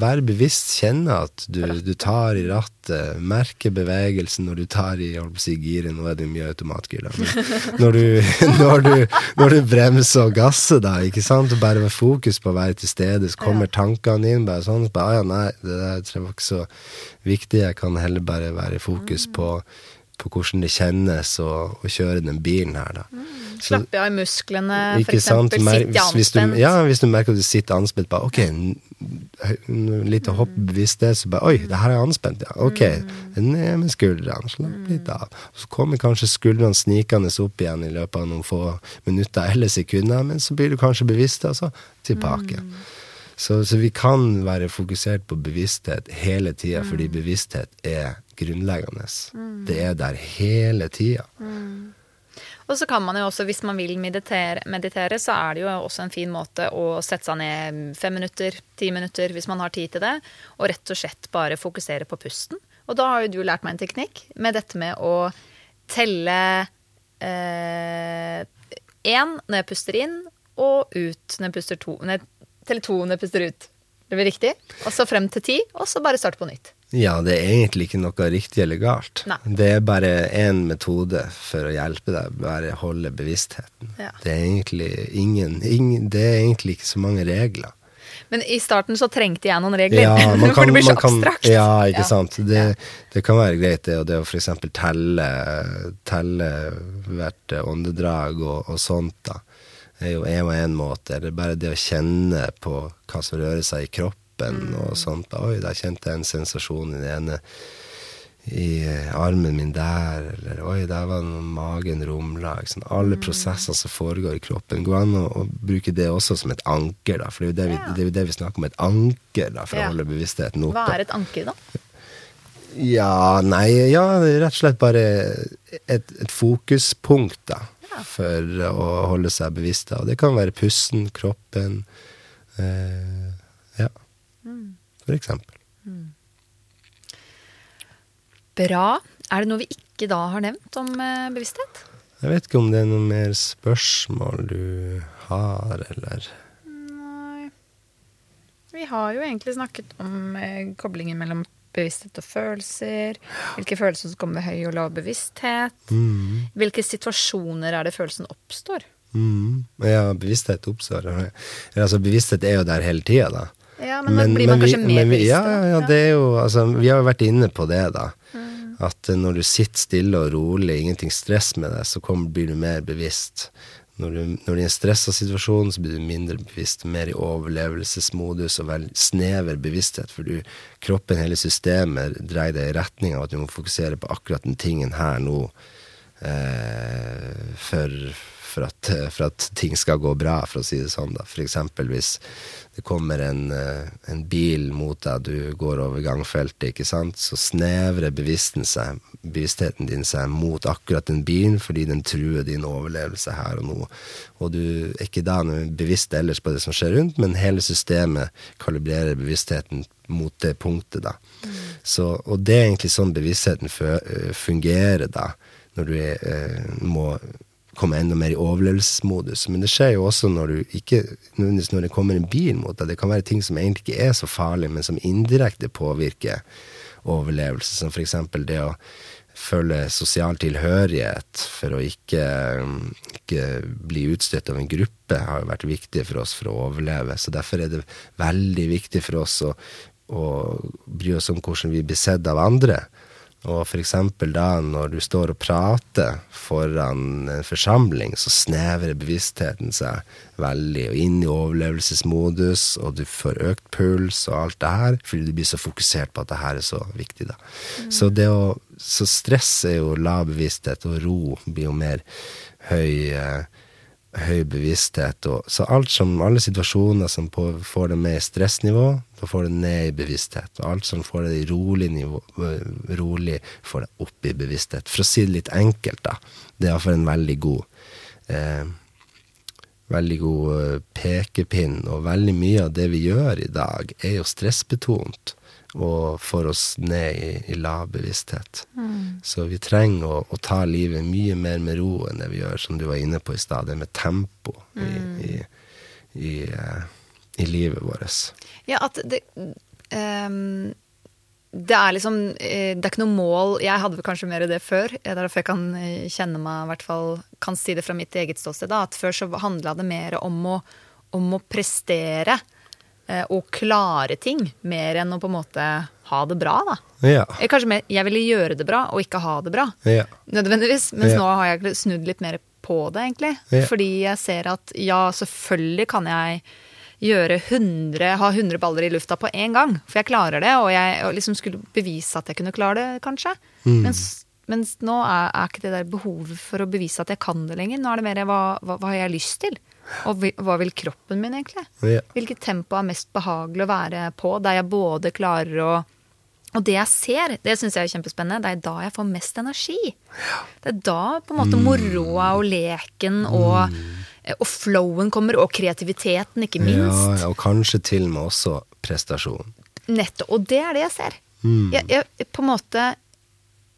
være bevisst, kjenne at du, du tar i rattet, merke bevegelsen når du tar i holdt på å si giret, nå er det mye automatgir. Når du, når, du, når du bremser og gasser, da, ikke sant, og bare med fokus på å være til stede, så kommer tankene inn, bare sånn, så bare, «Ah, ja, nei, det der tror jeg var ikke så viktig, jeg kan heller bare være i fokus på på hvordan det kjennes å, å kjøre den bilen her, da. Mm. Slappe av i musklene, for eksempel. Mer- Sitte hvis du, anspent. ja, hvis du merker at du sitter anspent, bare ok, litt hopp bevissthet, så bare oi, det her er anspent, ja. Ok, ned med skuldrene, slapp litt av. Så kommer kanskje skuldrene snikende opp igjen i løpet av noen få minutter eller sekunder, men så blir du kanskje bevisst, og så tilbake. Så, så vi kan være fokusert på bevissthet hele tida, fordi bevissthet er grunnleggende. Det er der hele tida. Og så kan man jo også, hvis man vil meditere, meditere, så er det jo også en fin måte å sette seg ned fem minutter, ti minutter, hvis man har tid til det, og rett og slett bare fokusere på pusten. Og da har jo du lært meg en teknikk med dette med å telle én når jeg puster inn, og ut når jeg puster to. Når jeg teller toene puster ut. Det blir riktig. Og så frem til ti, og så bare starte på nytt. Ja, det er egentlig ikke noe riktig eller galt. Nei. Det er bare én metode for å hjelpe deg, bare holde bevisstheten. Ja. Det er egentlig ingen, ingen Det er egentlig ikke så mange regler. Men i starten så trengte jeg noen regler. Ja, man kan, det blir så man kan, abstrakt. ja, ikke Ja. sant. Det, det kan være greit, det, og det å f.eks. telle, telle hvert åndedrag og, og sånt, da. Er jo en og en måte. Eller bare det å kjenne på hva som rører seg i kroppen og sånt. Oi, der kjente jeg en sensasjon i det ene i armen min der, eller oi, der var noe magen rumla. Liksom. Alle Alle prosesser som foregår i kroppen. Går an å, å bruke det også som et anker, da. For det er jo det vi, det er jo det vi snakker om, et anker, da, for Ja. å holde bevisstheten oppe. Hva er et anker, da? Ja, nei, ja, rett og slett bare et, et fokuspunkt, da. For å holde seg bevisst. Og det kan være pusten, kroppen eh, Ja. Mm. For eksempel. Bra. Er det noe vi ikke da har nevnt om eh, bevissthet? Jeg vet ikke om det er noe mer spørsmål du har, eller Nei. Vi har jo egentlig snakket om eh, koblingen mellom bevissthet og følelser. Hvilke følelser som kommer med høy og lav bevissthet. mm, Hvilke situasjoner er det følelsen oppstår? mm. Ja, bevissthet oppstår. Altså, bevissthet er jo der hele tida, da. Ja, men, men blir man kanskje mer vi, bevisst. ja, ja, det er jo Altså, vi har jo vært inne på det, da. Mm. At når du sitter stille og rolig, ingenting stress med deg, så kommer, blir du mer bevisst. Når du, når du er en stressa situasjon, så blir du mindre bevisst, mer i overlevelsesmodus og vel snever bevissthet, for du, kroppen, hele systemet, dreier deg i retning av at du må fokusere på akkurat den tingen her nå, for, for, at, for at ting skal gå bra, for å si det sånn. da. For eksempel hvis det kommer en, eh, en bil mot deg, du går over gangfeltet, ikke sant, så snevrer seg, bevisstheten din seg mot akkurat den bilen, fordi den truer din overlevelse her og nå. Og du er ikke da bevisst ellers på det som skjer rundt, men hele systemet kalibrerer bevisstheten mot det punktet, da. Så, og det er egentlig sånn bevisstheten eh, fungerer, da, når du er, eh, må komme enda mer i overlevelsesmodus. Men det skjer jo også når du ikke nødvendigvis når det kommer en bil mot deg. Det kan være ting som egentlig ikke er så farlig, men som indirekte påvirker overlevelse. Som f.eks. det å føle sosial tilhørighet, for å ikke, ikke bli utstøtt av en gruppe, har jo vært viktig for oss for å overleve. Så derfor er det veldig viktig for oss å, å bry oss om hvordan vi blir sett av andre. Og eksempel da når du står og prater foran en forsamling, så snevrer bevisstheten seg veldig og inn i overlevelsesmodus, og du får økt puls og alt det her, fordi du blir så fokusert på at det her er så viktig, da. Mm. Så, det å, så stress er jo lav bevissthet, og ro blir jo mer høy eh, høy bevissthet. Og, så alt som, alle situasjoner som på, får det med i stressnivå, da får det ned i bevissthet. Og alt som får det i rolig nivå, rolig, får det opp i bevissthet. For å si det litt enkelt, da. Det er iallfall en veldig god eh, veldig god eh, pekepinn, og veldig mye av det vi gjør i dag, er jo stressbetont og får oss ned i, i lav bevissthet. Mm. Så vi trenger å, å, ta livet mye mer med ro enn det vi gjør, som du var inne på i stad, det med tempo mm. i, i, i, i, livet vårt. Ja, at det um, Det er liksom eh, Det er ikke noe mål Jeg hadde kanskje mer det før. Det er derfor jeg kan eh, kjenne meg, i hvert fall kan si det fra mitt eget ståsted, da, at før så handla det mer om å, om å prestere og eh, klare ting, mer enn å på en måte ha det bra, da. Ja. Kanskje mer jeg ville gjøre det bra og ikke ha det bra. Ja. Nødvendigvis. Mens ja. nå har jeg snudd litt mer på det, egentlig. Fordi jeg ser at ja, selvfølgelig kan jeg gjøre 100, ha 100 baller i lufta på én gang. For jeg klarer det, og jeg og liksom skulle bevise at jeg kunne klare det, kanskje. Mm. Mens, mens, nå er, er, ikke det der behovet for å bevise at jeg kan det lenger. Nå er det mer hva, hva, hva har jeg lyst til? Og hva vil kroppen min egentlig? Ja. Hvilket tempo er mest behagelig å være på, der jeg både klarer å og det jeg ser, det syns jeg er kjempespennende. Det er da jeg får mest energi. Det er da på en måte moroa og leken og, og flowen kommer, og kreativiteten, ikke minst. Ja, og kanskje til og med også prestasjon. Nettopp. Og det er det jeg ser. Mm. Jeg, jeg, på en måte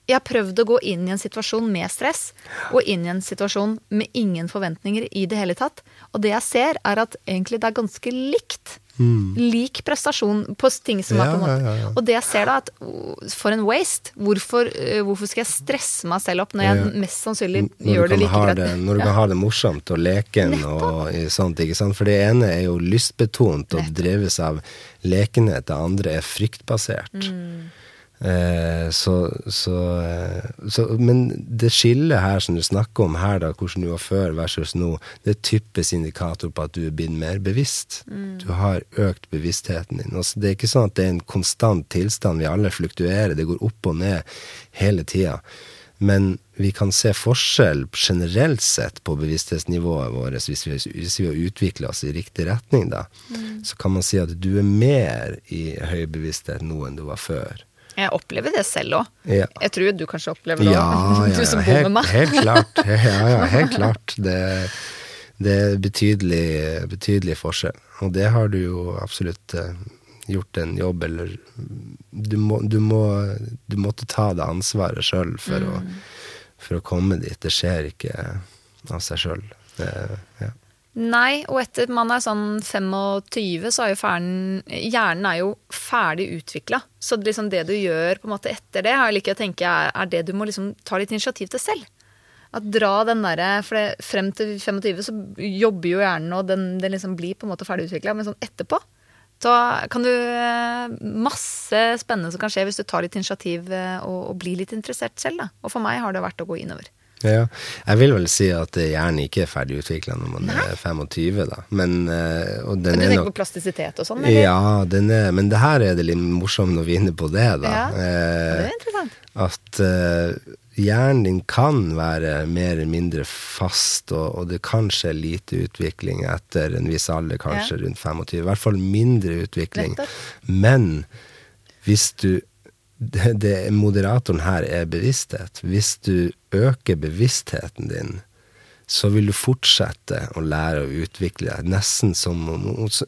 jeg har prøvd å gå inn i en situasjon med stress, og inn i en situasjon med ingen forventninger i det hele tatt. Og det jeg ser, er at egentlig det er ganske likt. Mm. Lik prestasjon på ting som ja, er på en måte ja, ja, Og det jeg ser da, at for en waste. Hvorfor, uh, hvorfor skal jeg stresse meg selv opp når jeg mest sannsynlig når gjør det like greit? Det, når du kan ha det morsomt og leken og sånt, ikke sant. For det ene er jo lystbetont og dreves av lekenhet, det andre er fryktbasert. Mm. Eh, så, så, eh, så, Men det skillet her som du snakker om her, da, hvordan du var før versus nå, det er typisk indikator på at du er blitt mer bevisst. Mm. Du har økt bevisstheten din. Altså, det er ikke sånn at det er en konstant tilstand. Vi alle fluktuerer. Det går opp og ned hele tida. Men vi kan se forskjell generelt sett på bevissthetsnivået vårt hvis vi, hvis vi har utvikla oss i riktig retning, da. Mm. Så kan man si at du er mer i høy bevissthet nå enn du var før. Jeg opplever det selv òg. Ja. Jeg tror du kanskje opplever det òg, ja, ja, du som bor med meg. helt klart. Ja, ja, helt klart. Det, det er betydelig, betydelig, forskjell. Og det har du jo absolutt uh, gjort en jobb, eller Du, må, du, må, du måtte ta det ansvaret sjøl for, mm. for, å komme dit. Det skjer ikke av seg sjøl. Ja. Nei, og etter man er sånn 25, så er jo ferden Hjernen er jo ferdig utvikla. Så liksom det du gjør på en måte etter det, har jeg liker å tenke er, det du må liksom ta litt initiativ til selv. At dra den derre For det, frem til 25 så jobber jo hjernen, og den, den liksom blir på en måte ferdig utvikla. Men sånn etterpå så kan du Masse spennende som kan skje hvis du tar litt initiativ eh, og, og blir litt interessert selv. Da. Og for meg har det vært å gå innover. Ja, jeg vil vel si at hjernen ikke er ferdig utvikla når man Nei. er 25, da. Men, eh, og den men du tenker nok... på plastisitet og sånn? Eller? Ja, den er, men det her er det litt morsomt når vi er inne på det, da. Ja, det er interessant. At hjernen din kan være mer eller mindre fast, og, og, det kan skje lite utvikling etter en viss alder, kanskje ja. rundt 25. I hvert fall mindre utvikling. Men hvis du det, det, moderatoren her er bevissthet. Hvis du øker bevisstheten din, så vil du fortsette å lære å utvikle deg. Nesten som om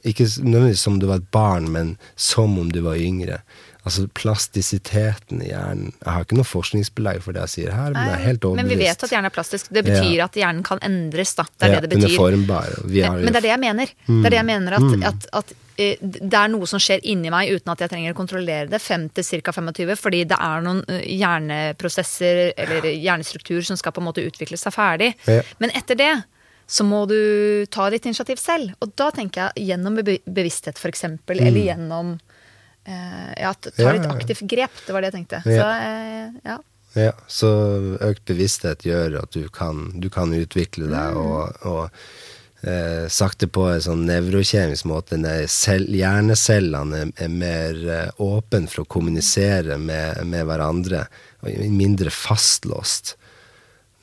Ikke nødvendigvis som om du var et barn, men som om du var yngre. Altså plastisiteten i hjernen. Jeg har ikke noe forskningsbelegg for det jeg sier her, men jeg er helt overbevist. Men vi vet at hjernen er plastisk. Det betyr ja. at hjernen kan endres, da. Det er ja, det det betyr. Den er formbar. men det er det jeg mener. Mm. Det er det jeg mener at, mm. at, at eh, det er noe som skjer inni meg uten at jeg trenger å kontrollere det, 5 til ca. 25, fordi det er noen eh, hjerneprosesser eller hjernestruktur som skal på en måte utvikle seg ferdig. Ja. Men etter det så må du ta ditt initiativ selv. Og da tenker jeg gjennom be- bevissthet, f.eks., eksempel eller gjennom eh, ja, ta Mm. Ja, litt aktivt grep. Det var det jeg tenkte. Ja. Så eh, ja. Ja, så økt bevissthet gjør at du kan, du kan utvikle deg Mm. og, og eh, sakte på en sånn nevrokjemisk måte. cell- Hjernecellene er, er mer eh, åpne for å kommunisere med, med hverandre, og mindre fastlåst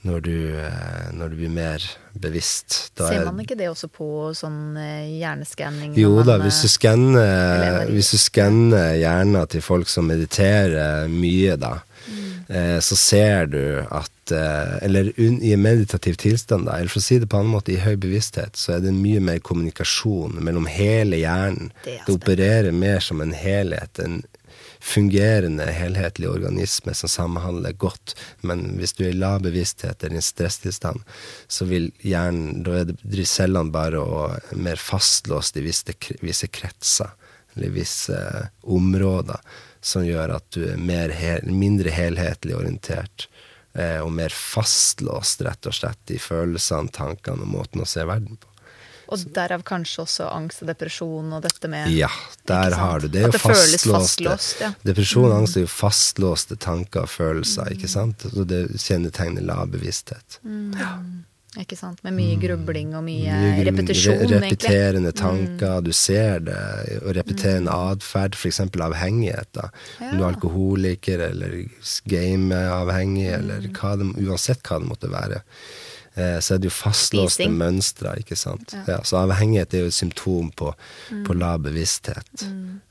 når du, eh, når du blir mer bevisst. Da Ser er- man ikke det også på sånn eh, hjerneskanning? jo da, eh, hvis du Hvis du skanner hjernen til folk som mediterer mye, da, Mm. eh, så ser du at eh, Eller i meditativ tilstand, da, eller for å si det på en annen måte, i høy bevissthet, så er det mye mer kommunikasjon mellom hele hjernen. Det Det opererer mer som en helhet. En fungerende, helhetlig organisme som samhandler godt. Men hvis du er i lav bevissthet eller i en stresstilstand, så vil hjernen Da er det, cellene bare og mer fastlåst i visse, visse kretser, eller visse eh, områder, som gjør at du er mer hel, mindre helhetlig orientert. Eh, og mer fastlåst, rett og slett, i følelsene, tankene og måten å se verden på. Og derav kanskje også angst og depresjon og dette med Ja, der har du det. er At jo det føles fastlåste. fastlåst, ja. Mm. Depresjon og angst er jo fastlåste tanker og følelser, ikke sant? Så det kjennetegner lav bevissthet. Ikke sant? Med mye grubling og mye, Mye repetisjon, re- egentlig. Mm. Repeterende tanker, du ser det, og repeterende atferd, f.eks. avhengighet. da. Om du er alkoholiker eller gameavhengig, Mm. eller hva det, uansett hva det måtte være. eh, Så er det jo fastlåste mønstre, ikke sant. Ja, så avhengighet er jo et symptom på, på Mm. lav bevissthet.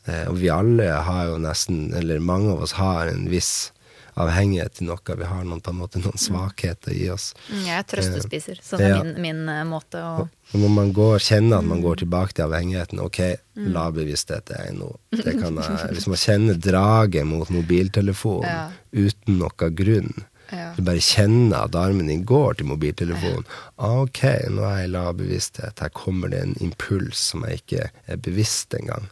Eh, Og vi alle har jo nesten, eller mange av oss har en viss avhengighet til noe. Vi har noen, på en måte noen svakheter i oss. Mm, Jeg er trøstespiser, så det er Ja. min, min eh, måte å Og når man går, kjenner at man Mm. går tilbake til avhengigheten Ok, lav bevissthet er noe. Det kan jeg, hvis man kjenner draget mot mobiltelefonen Ja. uten noen grunn, Ja. du bare kjenner at armen din går til mobiltelefonen Ah, Ok, nå er jeg i lav bevissthet. Her kommer det en impuls som jeg ikke er bevisst engang,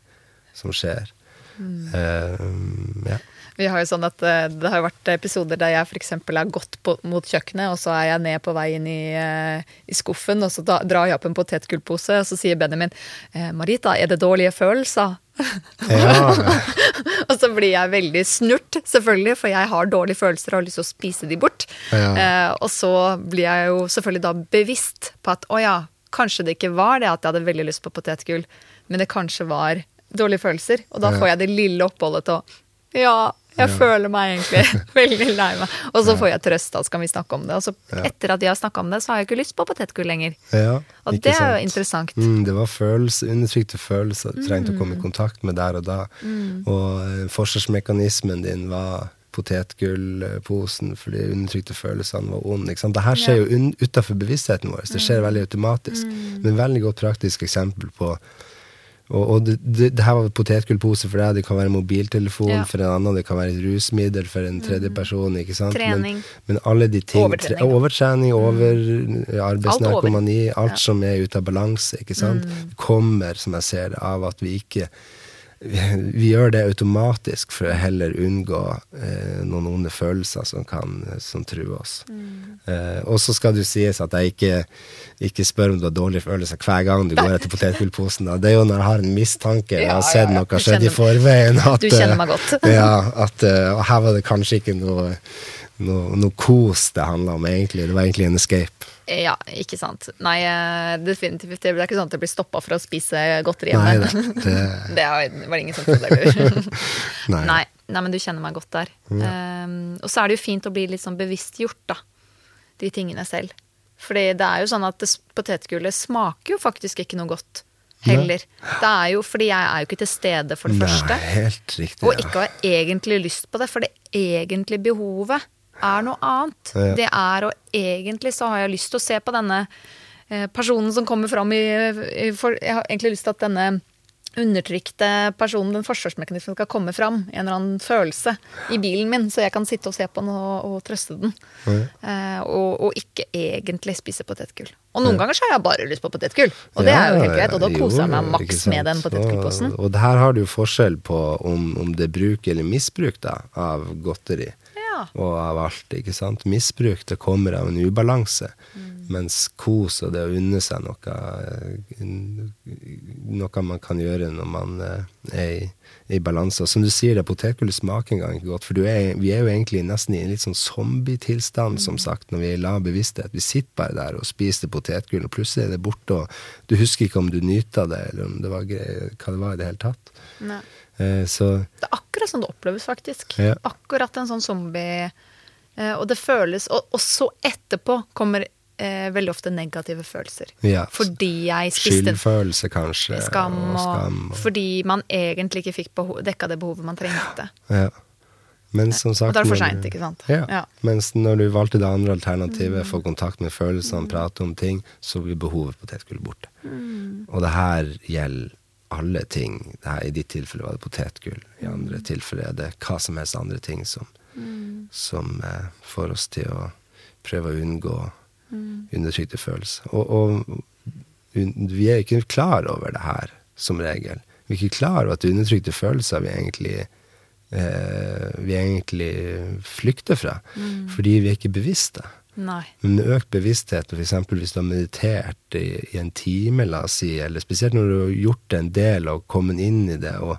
som skjer. Mm. Uh, ja. Vi har jo sånn at eh, Det har vært episoder der jeg f.eks. har gått på, mot kjøkkenet, og så er jeg ned på vei inn i, eh, i skuffen, og så da, drar jeg opp en potetgullpose, og så sier Benjamin eh, 'Marita, er det dårlige følelser?' ja. og så blir jeg veldig snurt, selvfølgelig, for jeg har dårlige følelser og har lyst til å spise de bort. Ja. Eh, og så blir jeg jo selvfølgelig da bevisst på at å ja, kanskje det ikke var det at jeg hadde veldig lyst på potetgull, men det kanskje var dårlige følelser. Og da får jeg det lille oppholdet til å Ja, jeg føler meg egentlig veldig lei meg. Og så får jeg trøst, da skal vi snakke om det. Og så etter at jeg har snakka om det, så har jeg ikke lyst på potetgull lenger. Ja, Og det er jo interessant. Mm, det var følelser, undertrykte følelser du trengte å Mm. komme i kontakt med der og da. Og eh, forsvarsmekanismen din var potetgullposen fordi undertrykte følelsene var onde. Ikke sant? Det her skjer jo utafor bevisstheten vår. Det Mm. skjer veldig automatisk. Men veldig godt praktisk eksempel på og, og det, det, det her var potetgullpose for deg, det kan være mobiltelefon Ja. for en annen, det kan være et rusmiddel for en tredje person. ikke sant? Trening. Men, men alle de ting Overtrening. Overtrening, over, arbeidsnarkomani, alt, Ja. som er ute av balanse, ikke sant, kommer, som jeg ser det, av at vi ikke vi, gjør det automatisk for å heller unngå eh, noen onde følelser som kan som truer oss. Eh, og så skal det jo sies at jeg ikke, ikke spør om du har dårlige følelser hver gang du går etter potetgullposen. Det er jo når jeg har en mistanke, jeg har sett noe har skjedd i forveien. At, Du eh, ja, at uh, her var det kanskje ikke noe, noe, noe kos det handla om, egentlig. Det var egentlig en escape. Ja, ikke sant. Nei, eh, definitivt. Det er ikke sånn at jeg blir stoppa for å spise godteri Nei hjemme. da. Det, Det var var det ingen som trodde jeg gjorde. nei. Nei, nei, men du kjenner meg godt der. Um, og så er det jo fint å bli litt sånn bevisstgjort, da. De tingene selv. Fordi det er jo sånn at det, potetgullet smaker jo faktisk ikke noe godt heller. Det er jo fordi jeg er jo ikke til stede, for det Nei, første. helt riktig. Og ikke har egentlig lyst på det, for det egentlige behovet er noe annet. Ja. Det er å egentlig så har jeg lyst til å se på denne eh, personen som kommer fram i, i for, Jeg har egentlig lyst til at denne undertrykte personen, den forsvarsmekanismen, skal komme fram i en eller annen følelse i bilen min, så jeg kan sitte og se på den og, og trøste den. Eh, og, og ikke egentlig spise potetgull. Og noen ganger så har jeg bare lyst på potetgull, og det er jo helt greit. Og da Ja, koser jeg meg maks med den potetgullposen. Og, og her har du forskjell på om, om det er bruk eller misbruk da, av godteri. Ja. Og av alt, ikke sant. Misbruk det kommer av en ubalanse. Mm. Mens kos og det å unne seg noe, noe man kan gjøre når man eh, er i, i balanse. Og som du sier, det potetgull smaker engang ikke godt. For du er, vi er jo egentlig nesten i en litt sånn zombie-tilstand, som sagt, når vi er i lav bevissthet. Vi sitter bare der og spiser potetgull, og plutselig er det borte, og du husker ikke om du nyta det, eller om det var hva det var i det hele tatt. Nei. Eh, så Det er akkurat sånn det oppleves, faktisk. Ja. Akkurat en sånn zombie eh, Og det føles Og, og så etterpå kommer eh, veldig ofte negative følelser. ja. Fordi jeg spiste Skyldfølelse, kanskje. skam, og, skam og fordi man egentlig ikke fikk dekka det behovet man trengte. Ja. Men som sagt Og da er det for seint, ikke sant? Ja. Ja. Mens når du valgte det andre alternativet, få kontakt med følelsene, prate om ting, så blir behovet på potetgull borte. Og det her gjelder alle ting. Det her, I ditt tilfelle var det potetgull. I andre tilfeller er det hva som helst andre ting som, som eh, får oss til å prøve å unngå undertrykte følelser. Og, og vi er ikke klar over det her, som regel. Vi er ikke klar over at undertrykte følelser vi egentlig eh, vi egentlig flykter fra. Fordi vi er ikke bevisste. Nei. Men økt bevissthet, f.eks. hvis du har meditert i, i en time, la oss si, eller spesielt når du har gjort det en del og kommet inn i det og,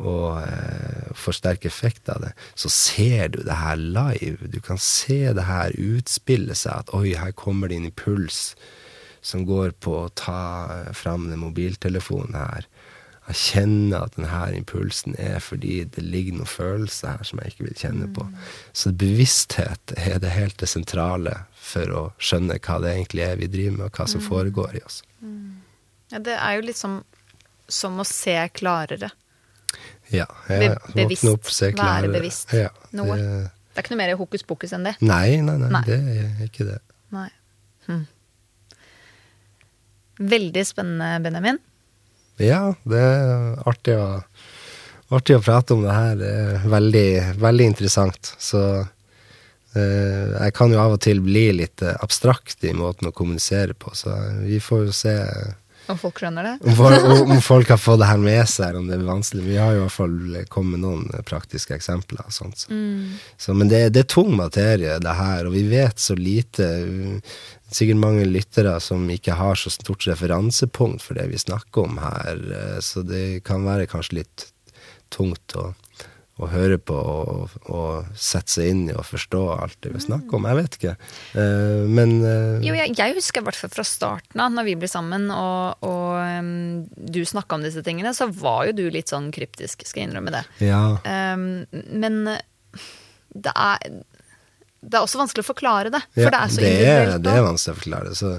og eh, får sterk effekt av det, så ser du det her live. Du kan se det her utspille seg, at oi, her kommer det en impuls som går på å ta fram den mobiltelefonen her. Jeg kjenner at denne impulsen er fordi det ligger noen følelser her som jeg ikke vil kjenne på. Så bevissthet er det helt det sentrale for å skjønne hva det egentlig er vi driver med, og hva som foregår i oss. Ja, det er jo liksom som å se klarere. Ja, ja, ja. bevisst. Opp, Være bevisst Ja, noe. Det, Det er ikke noe mer hokus pokus enn det. nei, nei, nei, Nei. det er ikke det. Nei. Hm. Veldig spennende, Benjamin. Ja, det er artig å, artig å prate om det her. Det er veldig, veldig interessant. Så eh, jeg kan jo av og til bli litt eh, abstrakt i måten å kommunisere på, så vi får jo se Om folk skjønner det? om, folk- om folk har fått det her med seg, eller om det er vanskelig. Vi har jo i hvert fall kommet med noen praktiske eksempler. og sånt. Så. Så, men det, det er tung materie, det her, og vi vet så lite. Sikkert mange lyttere som ikke har så stort referansepunkt for det vi snakker om her, eh, så det kan være kanskje litt tungt å, å høre på og, og sette seg inn i og forstå alt det vi snakker om. Jeg vet ikke. Eh, Men eh, Jo, jeg, jeg husker i hvert fall fra starten av, når vi ble sammen og, og um, du snakka om disse tingene, så var jo du litt sånn kryptisk, skal jeg innrømme det. ja. Um, men det er, det er også vanskelig å forklare det, for Ja, det er så det er, individuelt. det er vanskelig å forklare. Så,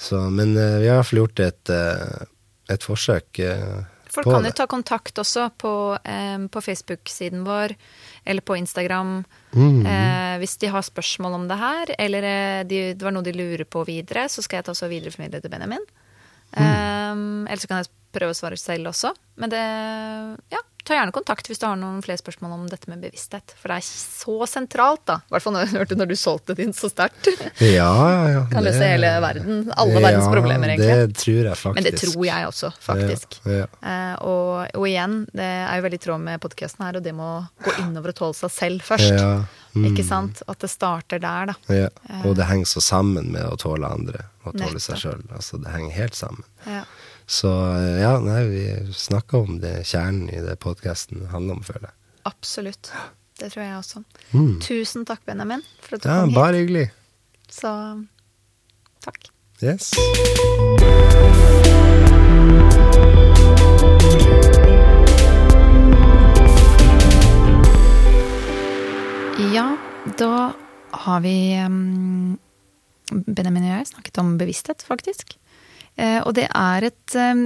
så, men uh, vi har i hvert fall gjort et, uh, et forsøk Uh, Folk på kan jo ta kontakt også på, em, på Facebook-siden vår, eller på Instagram, mm eh, hvis de har spørsmål om det her, eller de, det var noe de lurer på videre, så skal jeg ta så videreformidle til Benjamin. Mm. Em, eller så kan jeg prøve å svare selv også. Men det, ja, ta gjerne kontakt hvis du har noen flere spørsmål om dette med bevissthet. For det er så sentralt, da. I hvert fall hørte når du solgte din så sterkt. Ja, ja, ja. Kan løse hele verden, alle verdens problemer, egentlig. Det tror jeg faktisk. Men det tror jeg også, faktisk. Ja, ja. Eh, og, og igjen, det er jo veldig i tråd med podkasten her, og det må gå innover og tåle seg selv først. Ja, mm. Ikke sant? At det starter der, da. Ja. Og det henger så sammen med å tåle andre og tåle seg Nettopp. sjøl. Altså, det henger helt sammen. Ja. Så eh, ja, nei, vi snakka om det kjernen i det podkasten handler om, føler jeg. Absolutt. Det tror jeg også. Mm. Tusen takk, Benjamin, for at du Ja, kom hit. bare hyggelig. Så takk. Yes. Ja, da har vi um, Benjamin og jeg snakket om bevissthet, faktisk. Eh, og det er et um,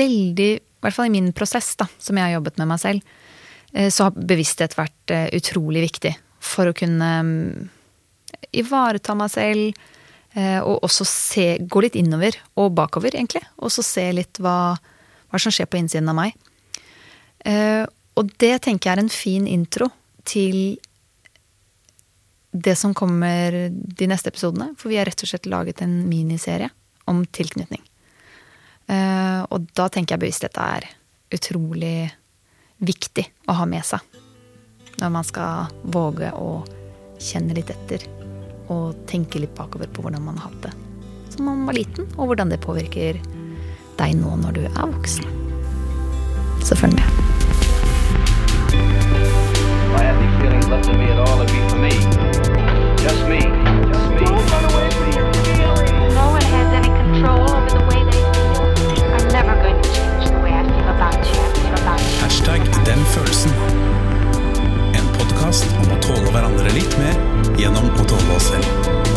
veldig I hvert fall i min prosess, da, som jeg har jobbet med meg selv, eh, så har bevissthet vært eh, utrolig viktig for å kunne um, ivareta meg selv. eh, og også se, gå litt innover og bakover, egentlig. Og så se litt hva, hva som skjer på innsiden av meg. Eh, og det tenker jeg er en fin intro til det som kommer de neste episodene. For vi har rett og slett laget en miniserie om tilknytning. Eh, og da tenker jeg bevisst dette er utrolig viktig å ha med seg. Når man skal våge å kjenne litt etter og tenke litt bakover på hvordan man har hatt det som man var liten, og hvordan det påvirker deg nå når du er voksen. Så følg med. I had any feelings left in for me. Just me. Podkast om å tåle hverandre litt mer gjennom å tåle oss selv.